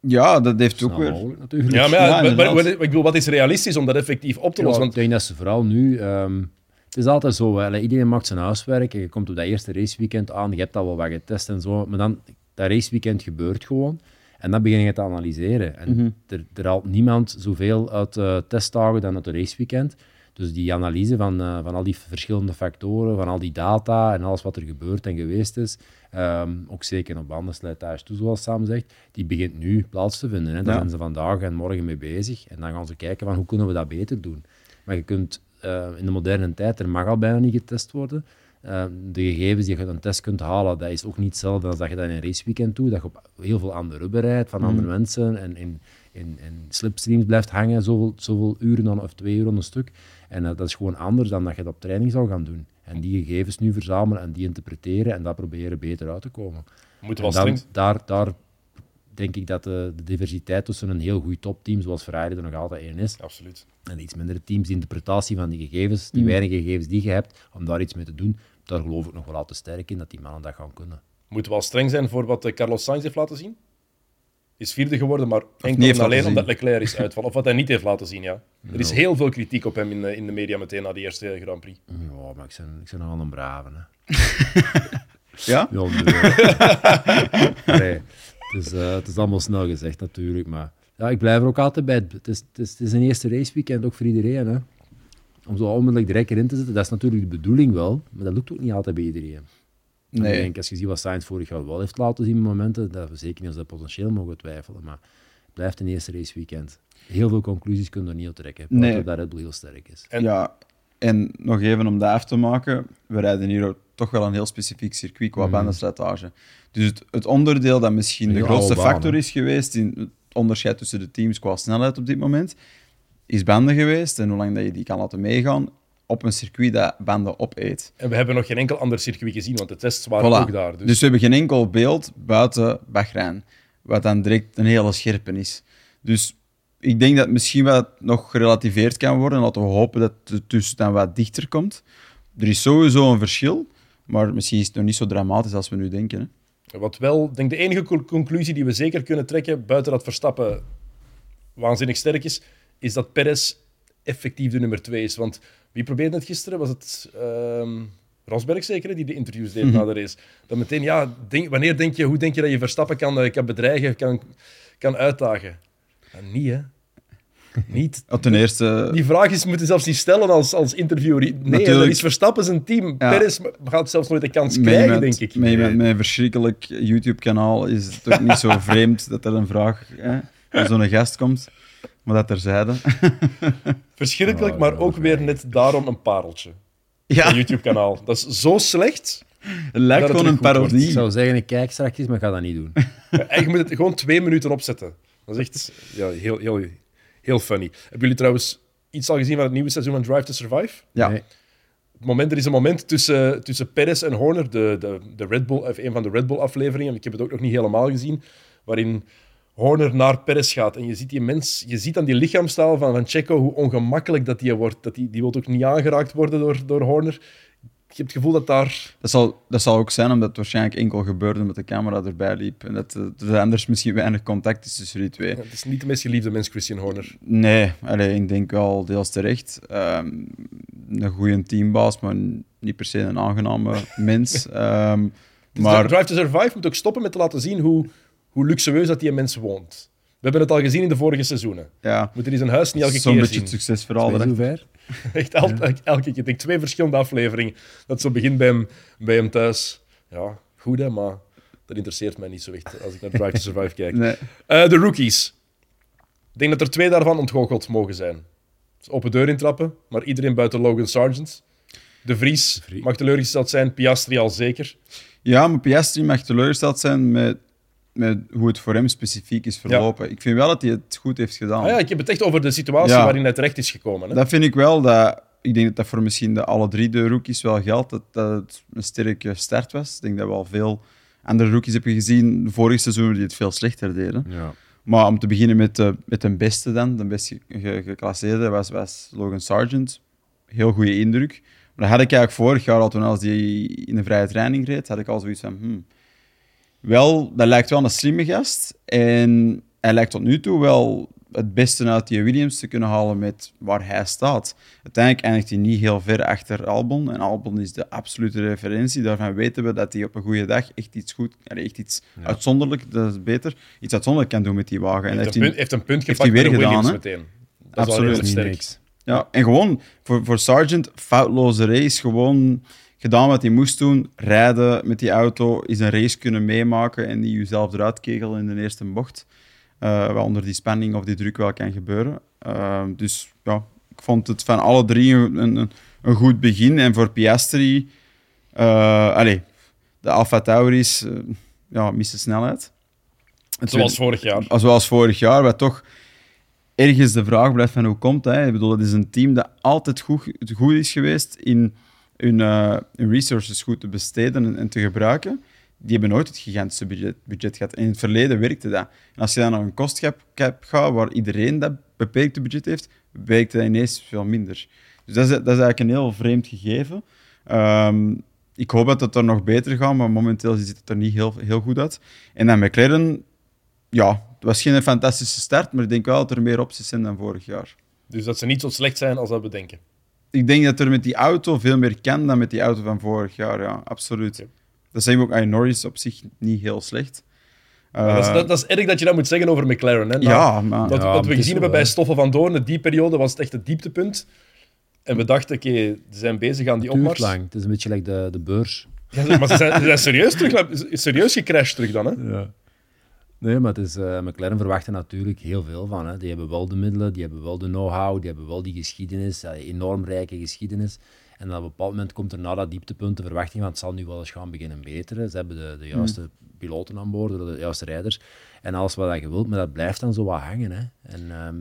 Ja, dat heeft ook weer... mogelijk, natuurlijk. Ja, maar, ja, Ja, maar- maar- inderdaad. maar- ik bedoel, wat is realistisch om dat effectief op te Ja, lossen? ik Want denk dat ze vooral nu... ehm, het is altijd zo, hè, iedereen maakt zijn huiswerk en je komt op dat eerste raceweekend aan, je hebt al wel wat getest en zo, maar dan, dat raceweekend gebeurt gewoon en dan begin je te analyseren. En er, er haalt niemand zoveel uit eh testdagen dan uit het raceweekend. Dus die analyse van, eh, van al die verschillende factoren, van al die data en alles wat er gebeurd en geweest is, ehm, ook zeker op bandenslijtage toe, zoals Sam zegt, die begint nu plaats te vinden. Hè. Daar Ja. zijn ze vandaag en morgen mee bezig. En dan gaan ze kijken van hoe kunnen we dat beter doen. Maar je kunt eh, in de moderne tijd, er mag al bijna niet getest worden. Eh, de gegevens die je uit een test kunt halen, dat is ook niet hetzelfde als dat je dat in een raceweekend doet. Dat je op heel veel aan de rubber rijdt van andere mensen en in, in, in slipstreams blijft hangen, zoveel, zoveel uren dan, of twee uur aan een stuk. En eh, dat is gewoon anders dan dat je dat op training zou gaan doen. En die gegevens nu verzamelen en die interpreteren en daar proberen beter uit te komen. moeten En wel dan, streng daar, daar denk ik dat de, de diversiteit tussen een heel goed topteam, zoals Ferrari er nog altijd één is, Absoluut. en iets mindere teams, de interpretatie van die gegevens, die weinige gegevens die je hebt, om daar iets mee te doen, daar geloof ik nog wel al te sterk in dat die mannen dat gaan kunnen. Moeten we wel streng zijn voor wat eh, Carlos Sainz heeft laten zien? Is vierde geworden, maar enkel en alleen omdat. Leclerc is uitvallen. Of wat hij niet heeft laten zien, ja. Er is heel veel kritiek op hem in, de- in de media meteen na die eerste Grand Prix. Ja, maar ik ben, ik ben nogal een brave. Hè. Ja? Ja, nee. nee. Het, is, eh, het is allemaal snel gezegd natuurlijk, maar ja, ik blijf er ook altijd bij. Het is, het is, het is een eerste raceweekend ook voor iedereen. Hè. Om zo onmiddellijk direct erin te zitten, dat is natuurlijk de bedoeling wel, maar dat lukt ook niet altijd bij iedereen. En Nee. Ik denk, als je ziet wat Sainz vorig jaar wel heeft laten zien momenten, dat we zeker niet als dat potentieel mogen twijfelen, maar het blijft een eerste raceweekend. Heel veel conclusies kunnen er niet op trekken, Nee. dat Red Bull heel sterk is. En- Ja, en nog even om dat af te maken. We rijden hier ook toch wel een heel specifiek circuit qua bandenslijtage. Dus het, het onderdeel dat misschien de grootste baan, factor is geweest in het onderscheid tussen de teams qua snelheid op dit moment, is banden geweest en hoe lang dat je die kan laten meegaan. Op een circuit dat banden opeet. En we hebben nog geen enkel ander circuit gezien, want de tests waren Voilà. ook daar. Dus, Dus we hebben geen enkel beeld buiten Bahrein, wat dan direct een hele scherpe is. Dus ik denk dat misschien wat nog gerelativeerd kan worden. Laten we hopen dat het dus dan wat dichter komt. Er is sowieso een verschil, maar misschien is het nog niet zo dramatisch als we nu denken. Hè. Wat wel, ik denk de enige co- conclusie die we zeker kunnen trekken, buiten dat Verstappen waanzinnig sterk is, is dat Perez effectief de nummer twee is. Want wie probeerde het gisteren? Was het ehm, Rosberg zeker, die de interviews deed na de race? Dat meteen, ja, denk, wanneer denk je, hoe denk je dat je Verstappen kan, eh, kan bedreigen, kan, kan uitdagen? Niet, hè. Niet. Ja, ten eerste, Die vraag is, moet je zelfs niet stellen als, als interviewer. Nee, Natuurlijk. dat is Verstappen zijn team. Ja. Perez gaat zelfs nooit de kans krijgen, denk ik. Met een verschrikkelijk YouTube-kanaal is het ook niet zo vreemd dat er een vraag hè, van zo'n gast komt. Maar dat terzijde. Verschrikkelijk, maar ook weer net daarom een pareltje. Ja, Een YouTube-kanaal. Dat is zo slecht. het lijkt gewoon een wordt. parodie. Ik zou zeggen, ik kijk straks, maar ik ga dat niet doen. Ja, Je moet het gewoon twee minuten opzetten. Dat is echt ja, heel, heel, heel funny. Hebben jullie trouwens iets al gezien van het nieuwe seizoen van Drive to Survive? Ja. Nee. Het moment, er is een moment tussen, tussen Perez en Horner, de, de, de Red Bull, of een van de Red Bull-afleveringen. Ik heb het ook nog niet helemaal gezien. Waarin Horner naar Perez gaat. En je ziet die mens, je ziet aan die lichaamstaal van, van Checo hoe ongemakkelijk dat die wordt. Dat die, die wil ook niet aangeraakt worden door, door Horner. Je hebt het gevoel dat daar Dat zal, dat zal ook zijn omdat het waarschijnlijk enkel gebeurde met de camera erbij liep. En dat, eh, er anders misschien weinig contact is tussen die twee. Ja, het is niet de meest geliefde mens, Christian Horner. Nee, allee, ik denk wel deels terecht. Ehm, een goede teambaas, maar niet per se een aangename mens. Ehm, Dus maar Drive to Survive moet ook stoppen met te laten zien hoe, hoe luxueus dat die mens woont. We hebben het al gezien in de vorige seizoenen. ja, Moeten die zijn huis niet elke zo'n keer beetje zien. het succesverhaal. Is erachter. zover? Echt el- elke keer. Ik denk twee verschillende afleveringen. Dat zo begint bij hem, bij hem thuis. Ja, goed hè, maar dat interesseert mij niet zo echt als ik naar Drive to Survive kijk. Nee. Eh, de rookies. Ik denk dat er twee daarvan ontgoocheld mogen zijn. Dus open deur intrappen, maar iedereen buiten Logan Sargent. De Vries Vries. mag teleurgesteld zijn, Piastri al zeker. Ja, maar Piastri mag teleurgesteld zijn met, met hoe het voor hem specifiek is verlopen. Ik vind wel dat hij het goed heeft gedaan. Ah ja, ik heb het echt over de situatie Ja. waarin hij terecht is gekomen. Hè? Dat vind ik wel. Dat, ik denk dat dat voor misschien de alle drie de rookies wel geldt. Dat, dat het een sterke start was. Ik denk dat we al veel andere rookies hebben gezien. De vorige seizoen die het veel slechter deden. Ja. Maar om te beginnen met de, met de beste dan, de best ge- ge- geclasseerde, was, was Logan Sargent. Heel goede indruk. Maar dat had ik eigenlijk vorig jaar al, toen als die in de vrije training reed, had ik al zoiets van... hmm, wel, dat lijkt wel een slimme gast. En hij lijkt tot nu toe wel het beste uit die Williams te kunnen halen met waar hij staat. Uiteindelijk eindigt hij niet heel ver achter Albon. En Albon is de absolute referentie. Daarvan weten we dat hij op een goede dag echt iets goed, echt iets uitzonderlijk, dat is beter, iets uitzonderlijk kan doen met die wagen. En heeft, een heeft punt, hij- heeft een punt heeft gepakt hij weer gedaan, Williams meteen. Dat is wel Absoluut. sterk. niks. Ja, en gewoon voor, voor Sargent, foutloze race. Gewoon gedaan wat hij moest doen. Rijden met die auto, is een race kunnen meemaken en die jezelf eruit kegelen in de eerste bocht. Eh wat onder die spanning of die druk wel kan gebeuren. Eh, dus ja, ik vond het van alle drie een, een, een goed begin. En voor Piastri, eh allee, de Alfa Tauris, ja, miste snelheid. Het Zoals vorig jaar. zoals vorig jaar, wat toch ergens de vraag blijft van hoe komt dat? hè? Ik bedoel, het is een team dat altijd goed, goed is geweest in hun, eh, hun resources goed te besteden en, te gebruiken. Die hebben nooit het gigantische budget, budget gehad. In het verleden werkte dat. En als je dan naar een kostcap cap gaat, waar iedereen dat beperkte budget heeft, werkte dat ineens veel minder. Dus dat is, dat is eigenlijk een heel vreemd gegeven. Ehm, ik hoop dat het er nog beter gaat, maar momenteel ziet het er niet heel, heel goed uit. En dan McLaren, ja, het was geen fantastische start, maar ik denk wel dat er meer opties zijn dan vorig jaar. Dus dat ze niet zo slecht zijn als dat we denken. Ik denk dat er met die auto veel meer kan dan met die auto van vorig jaar, ja, absoluut. Dat zeggen we ook aan Norris op zich niet heel slecht. Maar dat, is, Eh, dat, dat is erg dat je dat moet zeggen over McLaren. Hè? Nou, ja, maar Wat, Ja, wat maar we gezien hebben bij. Stoffel van Doorn, die periode was het echt het dieptepunt. En we dachten, oké, ze zijn bezig aan die opmars. lang. Het is een beetje like de, de beurs. Ja, maar ze zijn, ze zijn serieus, terug, serieus gecrashed terug dan. Hè? Ja. Nee, maar het is, eh, McLaren verwacht er natuurlijk heel veel van. Hè. Die hebben wel de middelen, die hebben wel de know-how, die hebben wel die geschiedenis, ja, enorm rijke geschiedenis. En op een bepaald moment komt er na dat dieptepunt de verwachting van het zal nu wel eens gaan beginnen beteren. Ze hebben de, de juiste piloten aan boord, de juiste rijders en alles wat je wilt, maar dat blijft dan zo wat hangen. Hè. En ehm,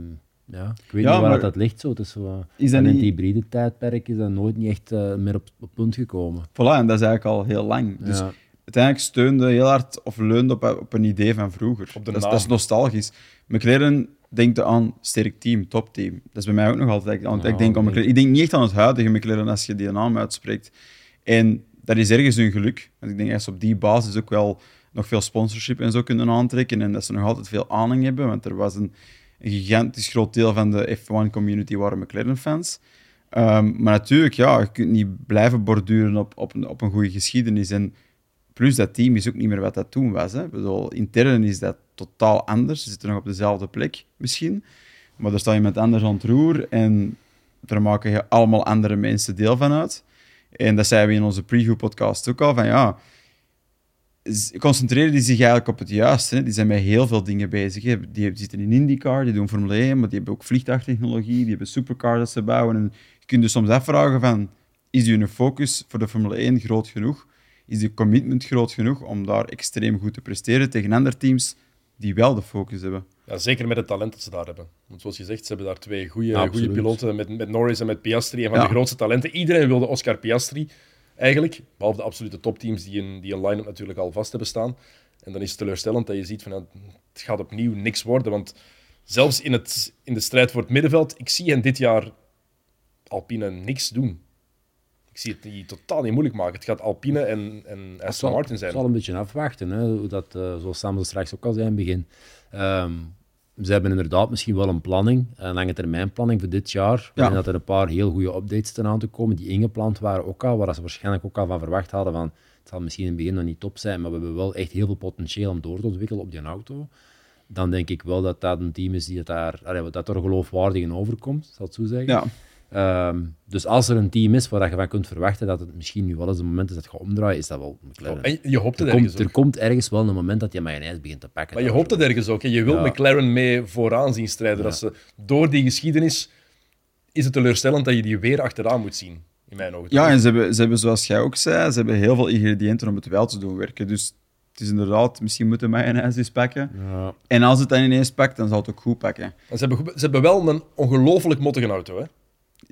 Ja, ik weet Ja, niet waar maar- dat ligt zo. Het is zo eh, Is dat en in het niet- hybride tijdperk is dat nooit niet echt eh, meer op, op punt gekomen. Voilà, en dat is eigenlijk al heel lang. Dus Ja. Uiteindelijk steunde heel hard of leunde op, op een idee van vroeger. Dat, is, naam. dat is nostalgisch. McLaren denkt aan sterk team, topteam. Dat is bij mij ook nog altijd. Want Ja, ik, denk aan. McLaren, ik denk niet echt aan het huidige McLaren als je die naam uitspreekt. En dat is ergens hun geluk. Want ik denk dat ze op die basis ook wel nog veel sponsorship en zo kunnen aantrekken. En dat ze nog altijd veel aanhang hebben. Want er was een, een gigantisch groot deel van de F1-community waren McLaren-fans. Ehm, maar natuurlijk, ja, je kunt niet blijven borduren op, op, een, op een goede geschiedenis. En plus, dat team is ook niet meer wat dat toen was. Hè. Intern is dat totaal anders. Ze zitten nog op dezelfde plek, misschien. Maar er staat iemand anders aan het roer en daar maken je allemaal andere mensen deel van uit. En dat zeiden we in onze preview-podcast ook al, van ja, concentreren die zich eigenlijk op het juiste. Hè. Die zijn met heel veel dingen bezig. Die zitten in IndyCar, die doen Formule 1, maar die hebben ook vliegtuigtechnologie, die hebben supercars dat ze bouwen. En je kunt je soms afvragen van, is hun focus voor de Formule 1 groot genoeg? Is die commitment groot genoeg om daar extreem goed te presteren tegen andere teams die wel de focus hebben? Ja, zeker met het talent dat ze daar hebben. Want zoals je zegt, ze hebben daar twee goede piloten met, met Norris en met Piastri. En van Ja. de grootste talenten. Iedereen wilde Oscar Piastri, eigenlijk. Behalve de absolute topteams die een, die een line-up natuurlijk al vast hebben staan. En dan is het teleurstellend dat je ziet van het gaat opnieuw niks worden. Want zelfs in, het, in de strijd voor het middenveld, ik zie hen dit jaar Alpine niks doen. Ik zie het niet, totaal niet moeilijk maken. Het gaat Alpine en, en Het Aston zal, Martin zijn. zal een beetje afwachten, hè, hoe dat, eh, zoals Sam straks ook al zei in het begin. Ehm, ze hebben inderdaad misschien wel een planning, een lange termijn planning voor dit jaar. Ja. En dat er een paar heel goede updates ten aan te komen die ingepland waren ook al, waar ze waarschijnlijk ook al van verwacht hadden van het zal misschien in het begin nog niet top zijn, maar we hebben wel echt heel veel potentieel om door te ontwikkelen op die auto. Dan denk ik wel dat dat een team is die het daar, allee, dat er geloofwaardig in overkomt, zal ik het zo zeggen. Ja, Ehm, dus als er een team is waar je van kunt verwachten dat het misschien nu wel eens een moment is dat het gaat omdraaien, is dat wel McLaren. En je hoopt het er, ergens komt, er komt ergens wel een moment dat je mayonaise begint te pakken. Maar je hoopt het ergens ook. Hè. Je wil Ja. McLaren mee vooraan zien strijden. Ja. Dat ze, door die geschiedenis is het teleurstellend dat je die weer achteraan moet zien, in mijn ogen. ja en ze hebben, ze hebben, zoals jij ook zei, ze hebben heel veel ingrediënten om het wel te doen werken. Dus het is inderdaad, misschien moeten mayonaise eens pakken. Ja. En als het dan ineens pakt, dan zal het ook goed pakken. En ze, hebben, ze hebben wel een ongelooflijk mottige auto. Hè.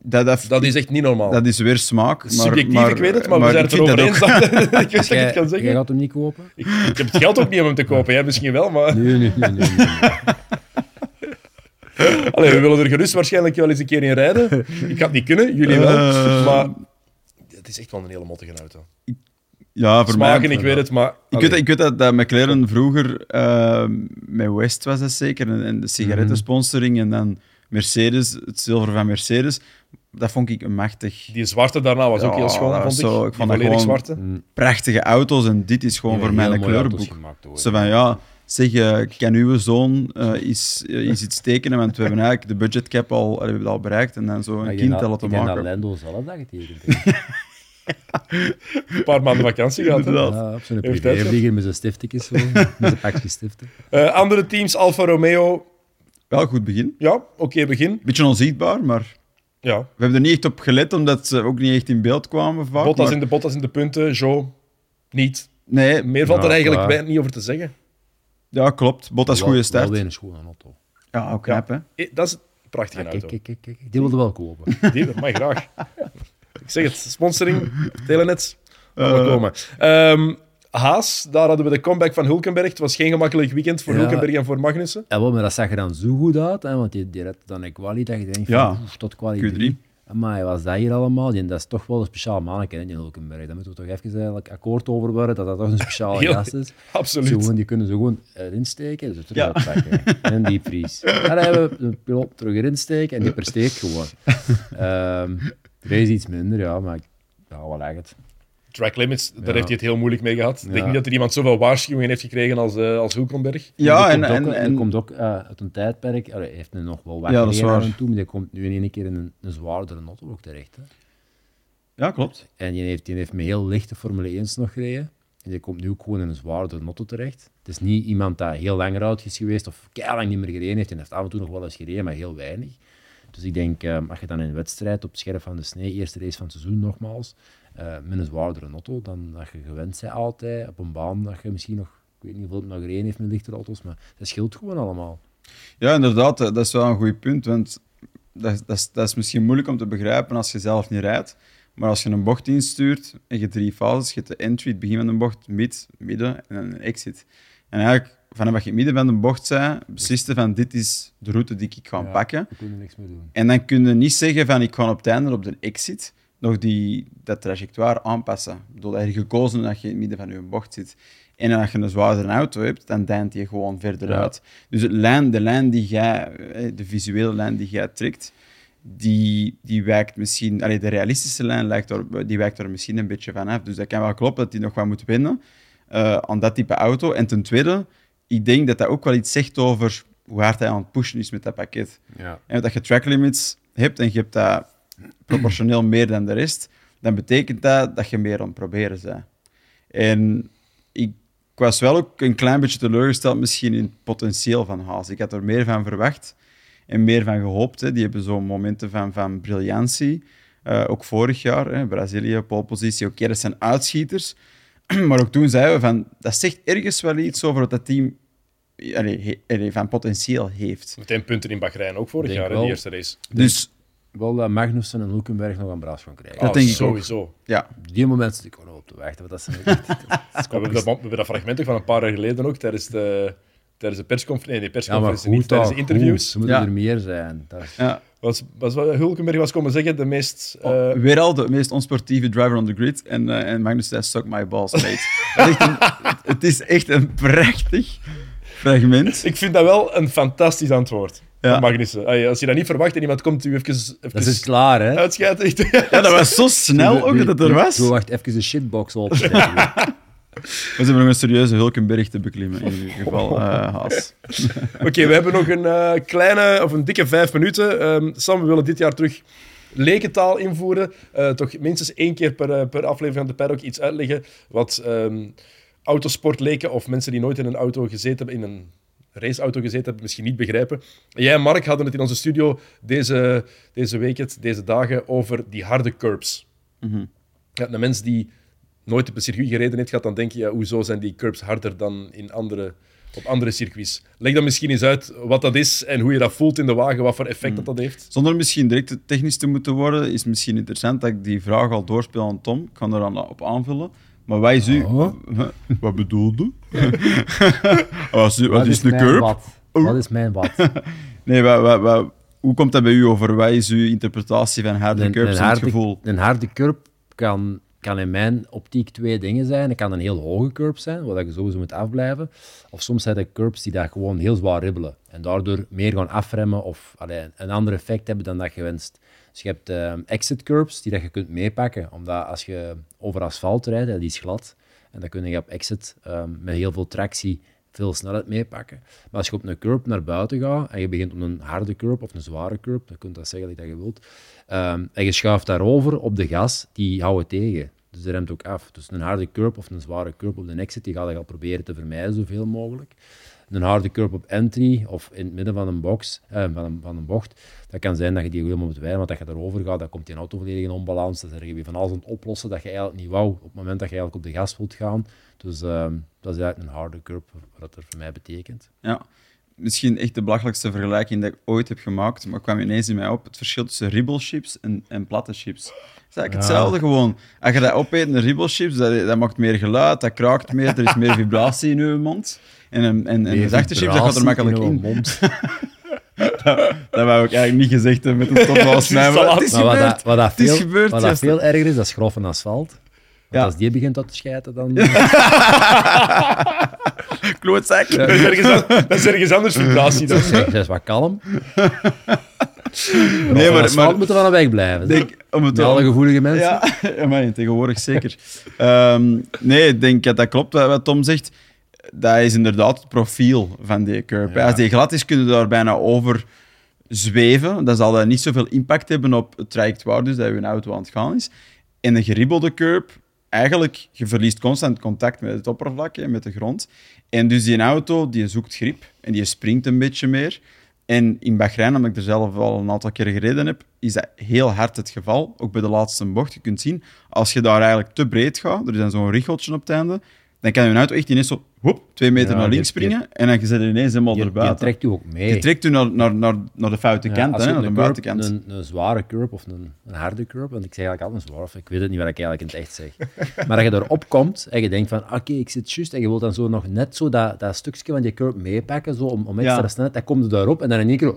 Dat, dat, Dat is echt niet normaal. dat is weer smaak. Maar, Subjectief, maar, ik weet het, maar, we zijn het erover eens dat ik wist dat ik Jij, het kan jij zeggen. gaat hem niet kopen? Ik, ik heb het geld ook niet om hem te kopen. Jij misschien wel, maar... Nee, nee, nee. nee, nee. Allee, we willen er gerust waarschijnlijk wel eens een keer in rijden. Ik ga het niet kunnen, jullie wel. Eh. Maar het is echt wel een hele mottige auto. Ja, voor Smaken, mij... ik weet het, maar... Ik weet, dat- ik weet dat, dat McLaren vroeger eh, met West was dat zeker, en, en de sigarettensponsoring en dan Mercedes, het zilver van Mercedes, dat vond ik een machtig Die zwarte daarna was ook heel schoon, vond ik. zo- ik vond dat gewoon- zwarte. prachtige auto's en dit is gewoon voor hebben mij een heel mooie auto's kleurboek. Zo van, ja, zeg, eh, kan uw zoon eh, iets, eh, iets, iets tekenen, want we hebben eigenlijk de budgetcap al, we hebben al bereikt, en dan zo een kind denk te dat- laten Ik denk dat maken. Lando zelf dat getekend. Een paar maanden vakantie gehad. Ja, op zo'n hij privévlieger met zijn stiftekjes, zo, met zijn pakje stiften. Eh, andere teams, Alfa Romeo. Wel, goed begin. Ja, oké begin. Beetje onzichtbaar, maar Ja, we hebben er niet echt op gelet, omdat ze ook niet echt in beeld kwamen vaak. Bottas maar- in de Bottas in de punten, Joe niet. Nee, Meer valt Ja, er eigenlijk weinig niet over te zeggen. ja, klopt. Bottas Wel- goede start. Wel weer een schone auto. Ja, ook knap, hè. Eh, Dat is een prachtige Ja, kijk, auto. kijk, kijk, kijk. Die wilde wel kopen. Die, maar graag. Ik zeg het, sponsoring, Telenet, allemaal komen. Ehm, Haas, daar hadden we de comeback van Hulkenberg. Het was geen gemakkelijk weekend voor Ja. Hulkenberg en voor Magnussen. Ja, wel, maar dat zag er dan zo goed uit, hè, want die, die dan een quali dat je denkt van, Ja. oef, tot quali Q3. 3. Maar was dat hier allemaal? Die, dat is toch wel een speciaal manneke, hè, die Hulkenberg. Daar moeten we toch even eigenlijk akkoord over worden, dat dat toch een speciale Heel- gast is. Zo Absoluut. gewoon, die kunnen ze gewoon erin steken, dus terug Ja. uitpakken. En een diepvries. Dan hebben we de piloot terug erin steken en die presteert gewoon. Ehm er is iets minder, ja, maar ja, wat lijkt het. Track limits, daar Ja. heeft hij het heel moeilijk mee gehad. Ik denk niet dat er iemand zoveel waarschuwingen heeft gekregen als, eh, als Hulkenberg. Ja, en, komt en, ook, en komt ook eh, uit een tijdperk. Hij heeft nu nog wel wat Ja, aan en toe, maar die komt nu in één keer in een, een zwaardere auto ook terecht. Hè. ja, klopt. En die heeft, die heeft met heel lichte Formule 1's nog gereden. En die komt nu ook gewoon in een zwaardere auto terecht. Het is niet iemand dat heel lang eruit is geweest of lang niet meer gereden heeft. En heeft af en toe nog wel eens gereden, maar heel weinig. Dus ik denk, eh, als je dan in een wedstrijd op scherp van de snee, eerste race van het seizoen nogmaals, eh, met een zwaardere auto, dan dat je gewend bent altijd op een baan dat je misschien nog, ik weet niet hoeveel het nog gereden heeft met lichte auto's, maar dat scheelt gewoon allemaal. Ja, inderdaad, dat is wel een goed punt. Want dat, is- dat, is, dat is misschien moeilijk om te begrijpen als je zelf niet rijdt. Maar als je een bocht instuurt en je drie fases, je hebt de entry, het begin van de bocht, mid, midden en een exit. En eigenlijk, vanaf dat je midden van de bocht zei, besliste van dit is de route die ik ga Ja, pakken. We kunnen niks meer doen. En dan kun je niet zeggen van ik ga op het einde op de exit nog die, dat trajectoire aanpassen. Ik bedoel, dat je gekozen dat je in het midden van je bocht zit. En als je een zwaardere auto hebt, dan deint die gewoon verder Ja. uit. Dus het lijn, de lijn die jij, eh, de visuele lijn die jij trekt, die, die wijkt misschien... Allee, de realistische lijn lijkt er, die wijkt er misschien een beetje van af. Dus dat kan wel kloppen dat die nog wat moet wennen eh, aan dat type auto. En ten tweede, ik denk dat dat ook wel iets zegt over hoe hard hij aan het pushen is met dat pakket. Ja. En dat je track limits hebt en je hebt dat proportioneel meer dan de rest, dan betekent dat dat je meer aan het proberen bent. En ik, ik was wel ook een klein beetje teleurgesteld misschien in het potentieel van Haas. Ik had er meer van verwacht en meer van gehoopt. Hè. Die hebben zo'n momenten van, van briljantie. Eh, ook vorig jaar, hè, Brazilië, polepositie. Oké, dat zijn uitschieters. maar ook toen zeiden we van, dat zegt ergens wel iets over wat dat team allee, he- allee, van potentieel heeft. Meteen punten in Bahrein, ook vorig Denk jaar, in de eerste race. Dus Wel dat Magnussen en Hulkenberg nog een braas gaan krijgen. Dat Ah, denk ik ook. sowieso. ja, Die moment zit ik gewoon op te wachten. Dat zijn echt, dat is We hebben, dat, we hebben dat fragment ook van een paar jaar geleden ook, tijdens de, tijdens de persconferentie, nee, de ja, persconferentie niet, tijdens de interviews. goed. Ze moeten Ja. er meer zijn. Dat is- ja. Was, was wat Hulkenberg was komen zeggen, de meest... eh, Oh, weer al de meest onsportieve driver on the grid. En, eh, en Magnus zei, suck my balls, mate. Is een- het is echt een prachtig fragment. Ik vind dat wel een fantastisch antwoord. Ja. Van Magnussen. Allee, Als je dat niet verwacht en iemand komt u even, even Dat is klaar, hè? uitschijten. Ja, dat was zo snel ook dat het er was. Zo wacht even de shitbox op. We hebben nog een serieuze Hulkenberg te beklimmen, in ieder geval, eh, Haas. Oké, we hebben nog een eh, kleine, of een dikke vijf minuten. Ehm, Sam, we willen dit jaar terug lekentaal invoeren. Eh, toch minstens één keer per, per aflevering van de Paddock iets uitleggen wat ehm autosportleken of mensen die nooit in een auto gezeten hebben, in een raceauto gezeten hebben, misschien niet begrijpen. Jij en Mark hadden het in onze studio deze, deze week, het, deze dagen, over die harde curbs. Mhm. Ja, de mens die nooit op een circuit gereden heeft gehad, dan denk je, ja, hoezo zijn die curbs harder dan in andere, op andere circuits? Leg dan misschien eens uit wat dat is en hoe je dat voelt in de wagen, wat voor effect dat, dat heeft. Zonder misschien direct technisch te moeten worden, is misschien interessant dat ik die vraag al doorspeel aan Tom. Ik kan er dan op aanvullen. Maar wij is u... Oh. Wat bedoelde? wat is, wat mijn curb? wat? Wat is mijn wat? Nee, wat, wat, wat- hoe komt dat bij u over? Wat is uw interpretatie van harde Een, curbs een, harde, gevoel? een harde curb kan, kan in mijn optiek twee dingen zijn. Het kan een heel hoge curb zijn, waar je sowieso moet afblijven. Of soms zijn er curbs die daar gewoon heel zwaar ribbelen. En daardoor meer gaan afremmen of allee, een ander effect hebben dan dat je wenst. Dus je hebt eh, exit curbs die dat je kunt meepakken. Omdat als je over asfalt rijdt, die is glad. En dan kun je op exit eh, met heel veel tractie veel snelheid meepakken. Maar als je op een curb naar buiten gaat en je begint op een harde curb of een zware curb, dan kun je dat zeggen dat je wilt, ehm, en je schuift daarover op de gas, die houden tegen. Dus dat remt ook af. Dus een harde curb of een zware curb op de exit, die ga je al proberen te vermijden zoveel mogelijk. Een harde curb op entry of in het midden van een box, eh, van, een, van een bocht, dat kan zijn dat je die helemaal moet wijden, want dat je daarover gaat, dan komt die auto volledig in onbalans, dan zeg je van alles aan het oplossen dat je eigenlijk niet wou op het moment dat je eigenlijk op de gas wilt gaan. Dus ehm, dat is eigenlijk een harde curb, wat dat voor mij betekent. Ja. Misschien echt de belachelijkste vergelijking dat ik ooit heb gemaakt, maar kwam ineens in mij op. Het verschil tussen ribbelchips en, en platte chips. Het is eigenlijk hetzelfde gewoon. Als je dat opeet, een ribbelchips, dat, dat maakt meer geluid, dat kraakt meer, er is meer vibratie in je mond. En een, en, en zachte chips, dat gaat er makkelijk in. Mond. Dat wou ik eigenlijk niet gezegd hebben met een top als mij, maar het is wat, dat, wat, dat veel, gebeurd, wat dat veel erger is, dat is grof asfalt. Want Ja. als die begint dat te schijten, dan... Klootzak. Dat is ergens, dat is ergens anders vibratie dan. Dat is wat kalm. Nee, maar, maar moeten we van weg blijven. denk, om het Met alle gevoelige mensen. Ja, tegenwoordig zeker. Ehm, nee, ik denk dat dat klopt wat, Tom zegt. Dat is inderdaad het profiel van die curb. Ja. Als die glad is, kunnen we daar bijna over zweven. Dan zal dat niet zoveel impact hebben op het trajectoire, dus dat je auto aan het gaan is. En een geribbelde curb, eigenlijk, je verliest constant contact met het oppervlak en met de grond. En dus die auto, die zoekt grip en die springt een beetje meer. En in Bahrein, omdat ik er zelf al een aantal keer gereden heb, is dat heel hard het geval. Ook bij de laatste bocht. Je kunt zien, als je daar eigenlijk te breed gaat, er is dan zo'n richeltje op het einde, dan kan je auto echt ineens zo hop, twee meter Ja, naar je- links springen en dan zit je ineens helemaal Je, je erbuiten. trekt je ook mee. Je trekt je naar, naar, naar, naar de foute Ja, kant, als hè, je naar de een, curb, buitenkant. een, een zware curb of een, een harde curb, want ik zeg eigenlijk altijd een zwaar, of ik weet het niet wat ik eigenlijk in het echt zeg. maar dat je erop komt en je denkt van, oké, ik zit juist, en je wilt dan zo nog net zo dat, dat stukje van die curb meepakken, zo, om, om extra Ja. snelheid, dan komt je daarop en dan in één keer,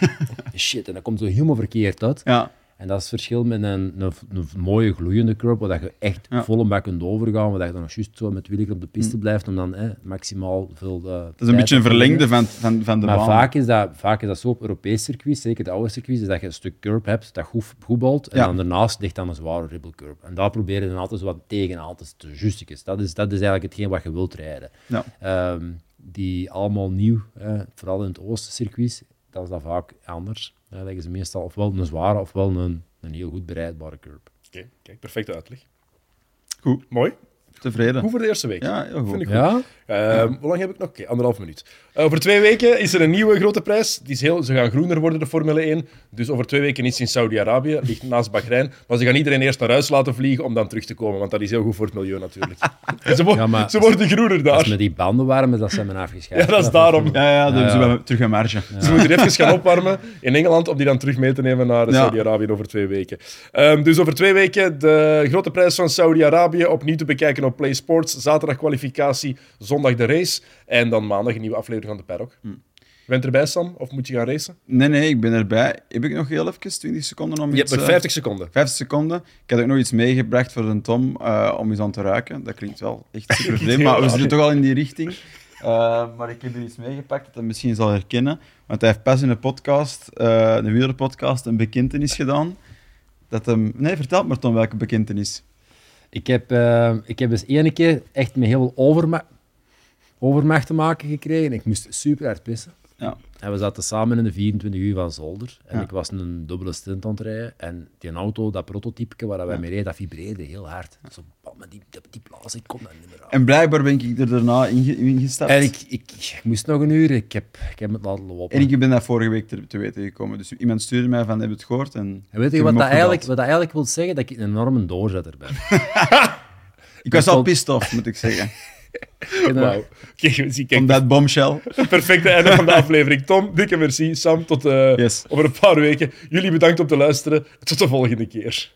shit, en dan komt zo helemaal verkeerd uit. Ja, En dat is het verschil met een, een, een mooie gloeiende curb, waar dat je echt Ja. vol een bak kunt overgaan, waar dat je dan nog juist zo met wieler op de piste blijft, om dan eh, maximaal veel eh, dat is een beetje een verlengde van, van, van de maar baan. vaak is, dat, vaak is dat zo op Europees circuit, zeker de oude circuits, is dat je een stuk curb hebt dat goed, goed balt, en Ja. dan daarnaast ligt dan een zware ribble curb. En daar probeer je dan altijd zo wat tegenaan te te justjes. Dat is, dat is eigenlijk hetgeen wat je wilt rijden. Ja. Ehm, die allemaal nieuw, eh, vooral in het oostencircuit, dat is dat vaak anders. Ja, leggen ze meestal ofwel een zware ofwel een, een heel goed bereidbare curb. Oké, kijk, perfecte uitleg. Goed. Mooi. Tevreden. Goed voor de eerste week. Ja, heel goed. Vind ik goed. Ja? Ehm, hoe lang heb ik nog? Oké, anderhalf minuut. Eh, over twee weken is er een nieuwe grote prijs. Die is heel, ze gaan groener worden, de Formule 1. Dus over twee weken is in Saudi-Arabië, ligt naast Bahrein. Maar ze gaan iedereen eerst naar huis laten vliegen om dan terug te komen. Want dat is heel goed voor het milieu natuurlijk. Ze, wo- Ja, maar- ze worden groener Als daar. met die banden maar dat zijn men afgescheiden. Ja, dat is daarom. Ja, ja, dan Ja, ja. we terug aan marge. Ze moeten even gaan opwarmen in Engeland om die dan terug mee te nemen naar Ja. Saudi-Arabië over twee weken. Ehm, dus over twee weken de grote prijs van Saudi-Arabië opnieuw te bekijken op Play Sports. Zaterdag kwalificatie, zondag de race. En dan maandag een nieuwe aflevering van de Paddock. Hm. Bent erbij, Sam? Of moet je gaan racen? Nee, nee, ik ben erbij. Heb ik nog heel even 20 seconden om Je hebt iets... nog eh, 50 seconden. 50 seconden. Ik had ook nog iets meegebracht voor de Tom eh, om eens aan te ruiken. Dat klinkt wel echt super vreemd, maar we zitten toch al in die richting. Eh, maar ik heb er iets meegepakt dat hij misschien zal herkennen. Want hij heeft pas in een podcast, eh een wielerpodcast, een bekentenis gedaan. Dat hem... Nee, vertel maar Tom welke bekentenis. Ik heb, eh, ik heb eens ene keer echt met heel veel overma overmacht te maken gekregen. Ik moest super hard pissen. Ja. En we zaten samen in de 24 uur van Zolder. En Ja. ik was een dubbele stint aan het rijden. En die auto, dat prototype waar wij mee reden, dat vibreerde heel hard. Zo, maar die, die, die blaas, ik kon dat niet meer aan. En blijkbaar ben ik er daarna inge- ingestapt. En ik, ik, ik moest nog een uur, ik heb, ik heb het laten lopen. En ik ben dat vorige week te, te weten gekomen. Dus iemand stuurde mij van, heb je het gehoord? En En weet je wat dat, eigenlijk, wat dat eigenlijk wil zeggen? Dat ik een enorme doorzetter ben. Ik was al pissed off, moet ik zeggen. Wauw. Kijk, dat bombshell. perfecte einde van de aflevering. Tom, dikke merci. Sam, tot eh, Yes. over een paar weken. Jullie bedankt om te luisteren. Tot de volgende keer.